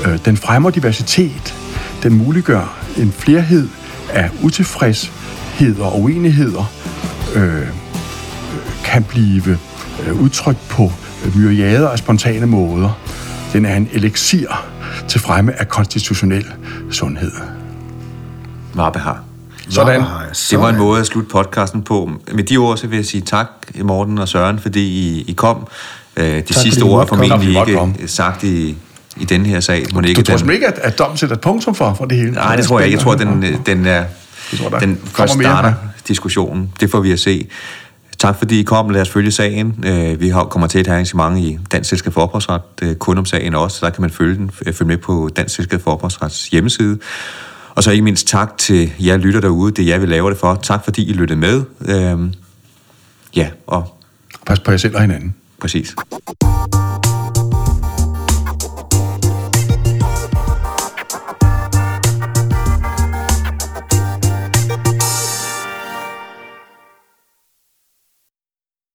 Øh, den fremmer diversitet. Den muliggør en flerhed af utilfredsheder og uenigheder øh, kan blive øh, udtrykt på øh, myriader af spontane måder. Den er en elixir til fremme af konstitutionel sundhed. Varbehar. Sådan. Det var en måde at slutte podcasten på. Med de ord, så vil jeg sige tak, Morten og Søren, fordi I, I kom. Øh, de fordi sidste ord er formentlig Tak, måtte ikke sagt i, i denne her sag. Må Du ikke tror den, ikke, at, at dommen sætter et punktum for, for det hele? Nej, det tror jeg ikke. Jeg tror, den, øh, den, er, Jeg tror, der den kommer først mere. starter diskussionen. Det får vi at se. Tak fordi I kom. Lad os følge sagen. Øh, Vi har, kommer til et arrangement i Dansk Selskab for Ophavsret, øh, kun om sagen også. Der kan man følge den. Følge med på Dansk Selskab for Ophavsrets hjemmeside. Og så ikke mindst tak til jer lytter derude. Det er jer, vi laver det for. Tak fordi I lyttede med. Øhm, Ja, og Pas på jer selv og hinanden. præcis.